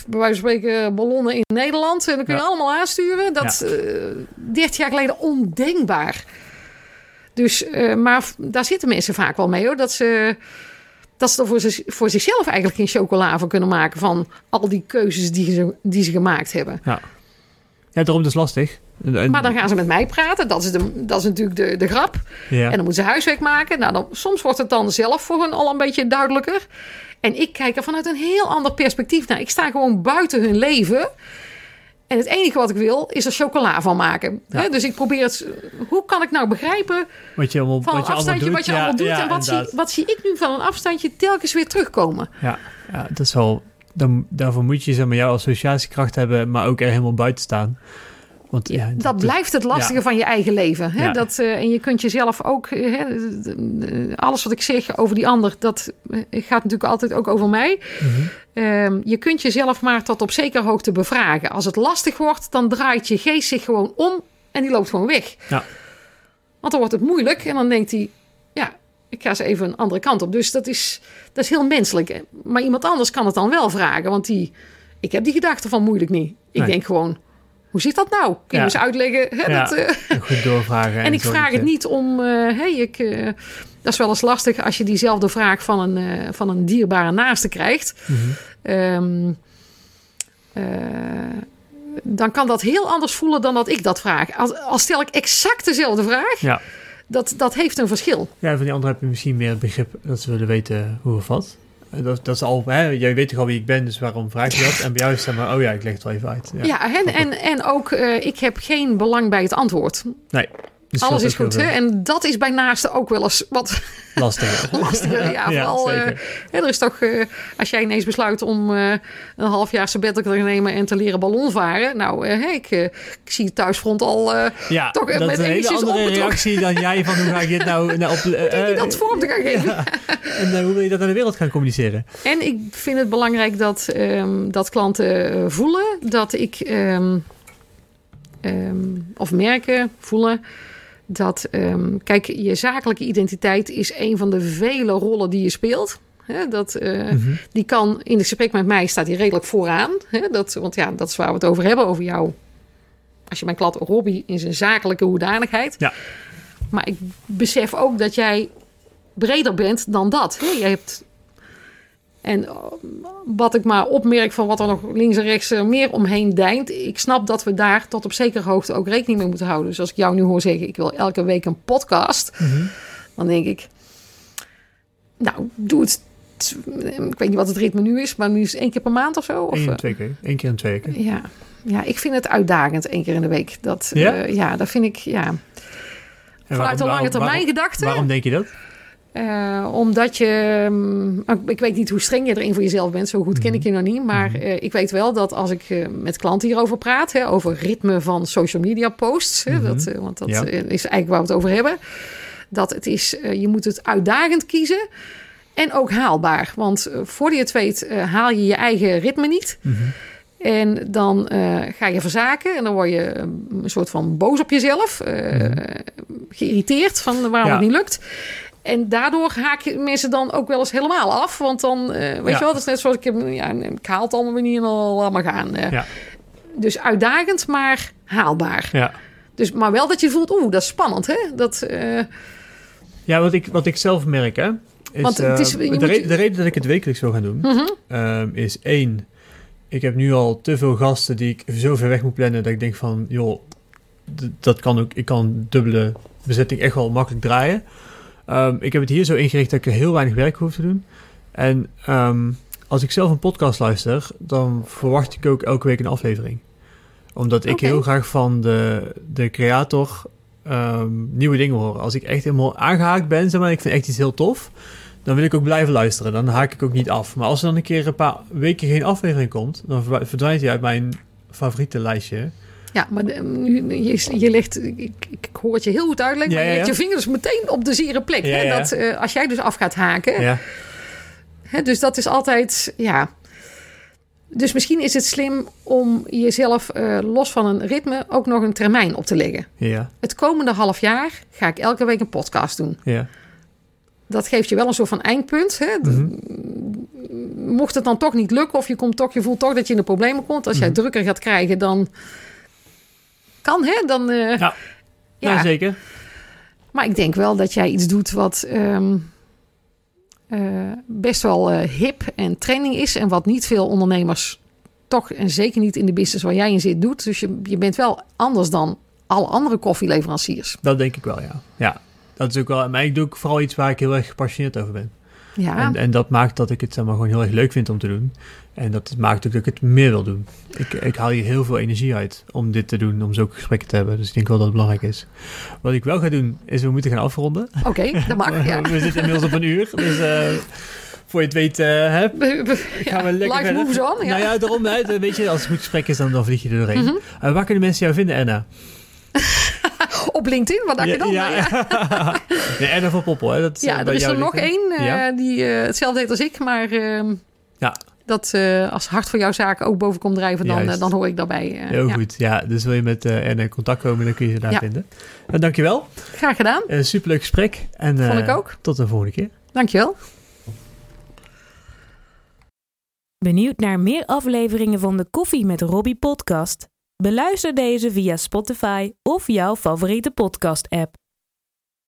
bij wijze van spreken, ballonnen in Nederland. En dan kun je Ja. allemaal aansturen. Dat eh 30 jaar geleden ondenkbaar. Dus, eh, maar daar zitten mensen vaak wel mee hoor. Dat ze, dat ze er voor, zich- voor zichzelf eigenlijk geen chocola van kunnen maken. Van al die keuzes die ze, die ze gemaakt hebben. Ja, daarom dus lastig. Maar dan gaan ze met mij praten. Dat is, de, dat is natuurlijk de, de grap. ja. En dan moeten ze huiswerk maken. Nou, dan, soms wordt het dan zelf voor hun al een beetje duidelijker. En ik kijk er vanuit een heel ander perspectief naar. Ik sta gewoon buiten hun leven. En het enige wat ik wil is er chocola van maken. Ja. Dus ik probeer het. Hoe kan ik nou begrijpen wat je allemaal, van een wat je allemaal afstandje doet. wat je ja, allemaal doet? ja, en wat zie, wat zie ik nu van een afstandje telkens weer terugkomen? Ja, ja, dat is wel. Dan, daarvoor moet je zeg maar, jouw associatiekracht hebben, maar ook er helemaal buiten staan. Want ja, Dat blijft het lastige ja. van je eigen leven. Hè? Ja. Dat, eh, en je kunt jezelf ook... eh, Hè, alles wat ik zeg over die ander... dat eh, gaat natuurlijk altijd ook over mij. Mhm. Ehm, je kunt jezelf maar tot op zekere hoogte bevragen. Als het lastig wordt, dan draait je geest zich gewoon om... en die loopt gewoon weg. Ja. Want dan wordt het moeilijk en dan denkt hij... ja, ik ga eens even een andere kant op. Dus dat is, dat is heel menselijk. Maar iemand anders kan het dan wel vragen. Want die, ik heb die gedachte van moeilijk niet. Ik Nee. denk gewoon... Hoe zit dat nou? Kun je Ja. eens uitleggen? Hè, Ja. dat, eh, Goed doorvragen. en ik zorg vraag het niet om. eh, hey, ik, eh, Dat is wel eens lastig als je diezelfde vraag van een, eh, van een dierbare naaste krijgt. Mhm. Ehm, eh, dan kan dat heel anders voelen dan dat ik dat vraag. Als, als stel ik exact dezelfde vraag, Ja. dat, dat heeft een verschil. ja, van die anderen heb je misschien meer het begrip dat ze willen weten hoe of wat. En Dat, dat is al, hè, jij weet toch al wie ik ben, dus waarom vraag je dat? En bij jou is het maar, oh ja, ik leg het wel even uit. Ja. Ja, en, en, en ook, eh, ik heb geen belang bij het antwoord. Nee. Dus Alles is goed. Hè? En dat is bij naasten ook wel eens wat Lastig. lastiger. Ja, vooral, eh, hè, er is toch, eh, als jij ineens besluit om eh, een half jaar sabbatical te nemen en te leren ballonvaren. Nou, eh, hè, ik, ik zie het thuisfront al ja, toch dat met een hele andere onbetrokken. reactie dan jij van hoe ga ik dit nou, nou op... dat vorm te gaan geven. ja. En hoe wil je dat aan de wereld gaan communiceren? En ik vind het belangrijk dat, ehm, dat klanten voelen dat ik, ehm, ehm, of merken, voelen, dat, ehm, kijk, je zakelijke identiteit is een van de vele rollen die je speelt. Dat, eh, Mhm. Die kan in het gesprek met mij staat die redelijk vooraan. Dat, want ja, dat is waar we het over hebben, over jou. Als je mijn klant Robbie in zijn zakelijke hoedanigheid. Ja. Maar ik besef ook dat jij breder bent dan dat. Hè? Je hebt en uh, wat ik maar opmerk van wat er nog links en rechts uh, meer omheen deint. Ik snap dat we daar tot op zekere hoogte ook rekening mee moeten houden. Dus als ik jou nu hoor zeggen, ik wil elke week een podcast. Mhm. Dan denk ik, nou, doe het. Ik weet niet wat het ritme nu is, maar nu is het één keer per maand of zo. Of, Eén en twee keer. Eén keer en twee keer. Ja. ja, ik vind het uitdagend één keer in de week. Dat, Ja? uh, ja, dat vind ik, ja. En Vanuit een lange termijn waarom, gedachte. Waarom denk je dat? Uh, omdat je, um, ik weet niet hoe streng je erin voor jezelf bent, zo goed ken ik je nog niet. Maar uh, ik weet wel dat als ik uh, met klanten hierover praat, hè, over ritme van social media posts, hè, Mhm. dat, uh, want dat ja. is eigenlijk waar we het over hebben. Dat het is, je moet het uitdagend kiezen en ook haalbaar. Want voor je het weet haal je je eigen ritme niet. Mhm. En dan uh, ga je verzaken en dan word je een soort van boos op jezelf, uh, Mhm. geïrriteerd van waarom Ja. het niet lukt. En daardoor haak je mensen dan ook wel eens helemaal af. Want dan, uh, weet Ja. je wel, dat is net zoals ik heb, ja, ik haal het allemaal weer niet en dan maar gaan. Uh, Ja. Dus uitdagend, maar haalbaar. Ja. Dus, maar wel dat je voelt, oeh, dat is spannend, hè? Dat, uh, Ja, wat ik, wat ik zelf merk, hè. Is, Want het is- de, reden dat ik het wekelijks wil gaan doen, mhm. um, is één, ik heb nu al te veel gasten die ik zo ver weg moet plannen dat ik denk van, joh, dat kan ook, ik kan dubbele bezetting echt wel makkelijk draaien. Um, ik heb het hier zo ingericht dat ik er heel weinig werk hoef te doen. En um, als ik zelf een podcast luister, dan verwacht ik ook elke week een aflevering. Omdat ik heel graag van de, de creator um, nieuwe dingen hoor. Als ik echt helemaal aangehaakt ben, zeg maar, ik vind echt iets heel tof, dan wil ik ook blijven luisteren. Dan haak ik ook niet af. Maar als er dan een keer een paar weken geen aflevering komt, dan ver- verdwijnt hij uit mijn favoriete lijstje. Ja, maar nu, je, je legt, ik, ik hoor het je heel goed uitleggen, Ja, maar je legt ja. je vingers meteen op de zere plek. Ja, hè? ja. Dat, uh, als jij dus af gaat haken, Ja, Hè, dus dat is altijd, ja. Dus misschien is het slim om jezelf uh, los van een ritme ook nog een termijn op te leggen. ja, Het komende half jaar ga ik elke week een podcast doen. ja. Dat geeft je wel een soort van eindpunt. Hè? Mhm. Mocht het dan toch niet lukken of je, komt toch, je voelt toch dat je in de problemen komt. Als jij Mhm. drukker gaat krijgen, dan kan hè. Dan, uh, Ja. ja. ja, zeker. Maar ik denk wel dat jij iets doet wat ehm, eh, best wel eh, hip en training is. En wat niet veel ondernemers toch, en zeker niet in de business waar jij in zit, doet. Dus je, je bent wel anders dan alle andere koffieleveranciers. Dat denk ik wel, ja. Ja, dat is ook wel. Maar ik doe ook vooral iets waar ik heel erg gepassioneerd over ben. Ja, En, en dat maakt dat ik het zeg maar, gewoon heel erg leuk vind om te doen. En dat maakt ook dat ik het meer wil doen. Ik, ik haal hier heel veel energie uit om dit te doen, om zulke gesprekken te hebben. Dus ik denk wel dat het belangrijk is. Wat ik wel ga doen, is we moeten gaan afronden. oké, dat mag. Ja. we zitten inmiddels op een uur. Dus eh, voor je het weet, hè, we- gaan we lekker moves on. Ja. Nou ja, daarom, hè, weet je, als het goed gesprek is, dan, dan vlieg je er doorheen. Mhm. Eh, waar kunnen mensen jou vinden, Erna? Op LinkedIn, wat dacht je dan? Ja, Ja, ja. van Poppel, hè. Dat, Ja, eh, er is er nog één eh, Ja. die eh, hetzelfde heet als ik, maar ehm, Ja. dat eh, als hart voor jouw zaak ook boven komt drijven, dan, dan hoor ik daarbij. eh, Heel ja. goed, ja. Dus wil je met eh Erna in contact komen, dan kun je ze daar Ja. vinden. En dankjewel. Graag gedaan, Een superleuk gesprek. En, vond eh, ik ook. Tot de volgende keer. Dankjewel. Benieuwd naar meer afleveringen van de Koffie met Robbie podcast? Beluister deze via Spotify of jouw favoriete podcast app.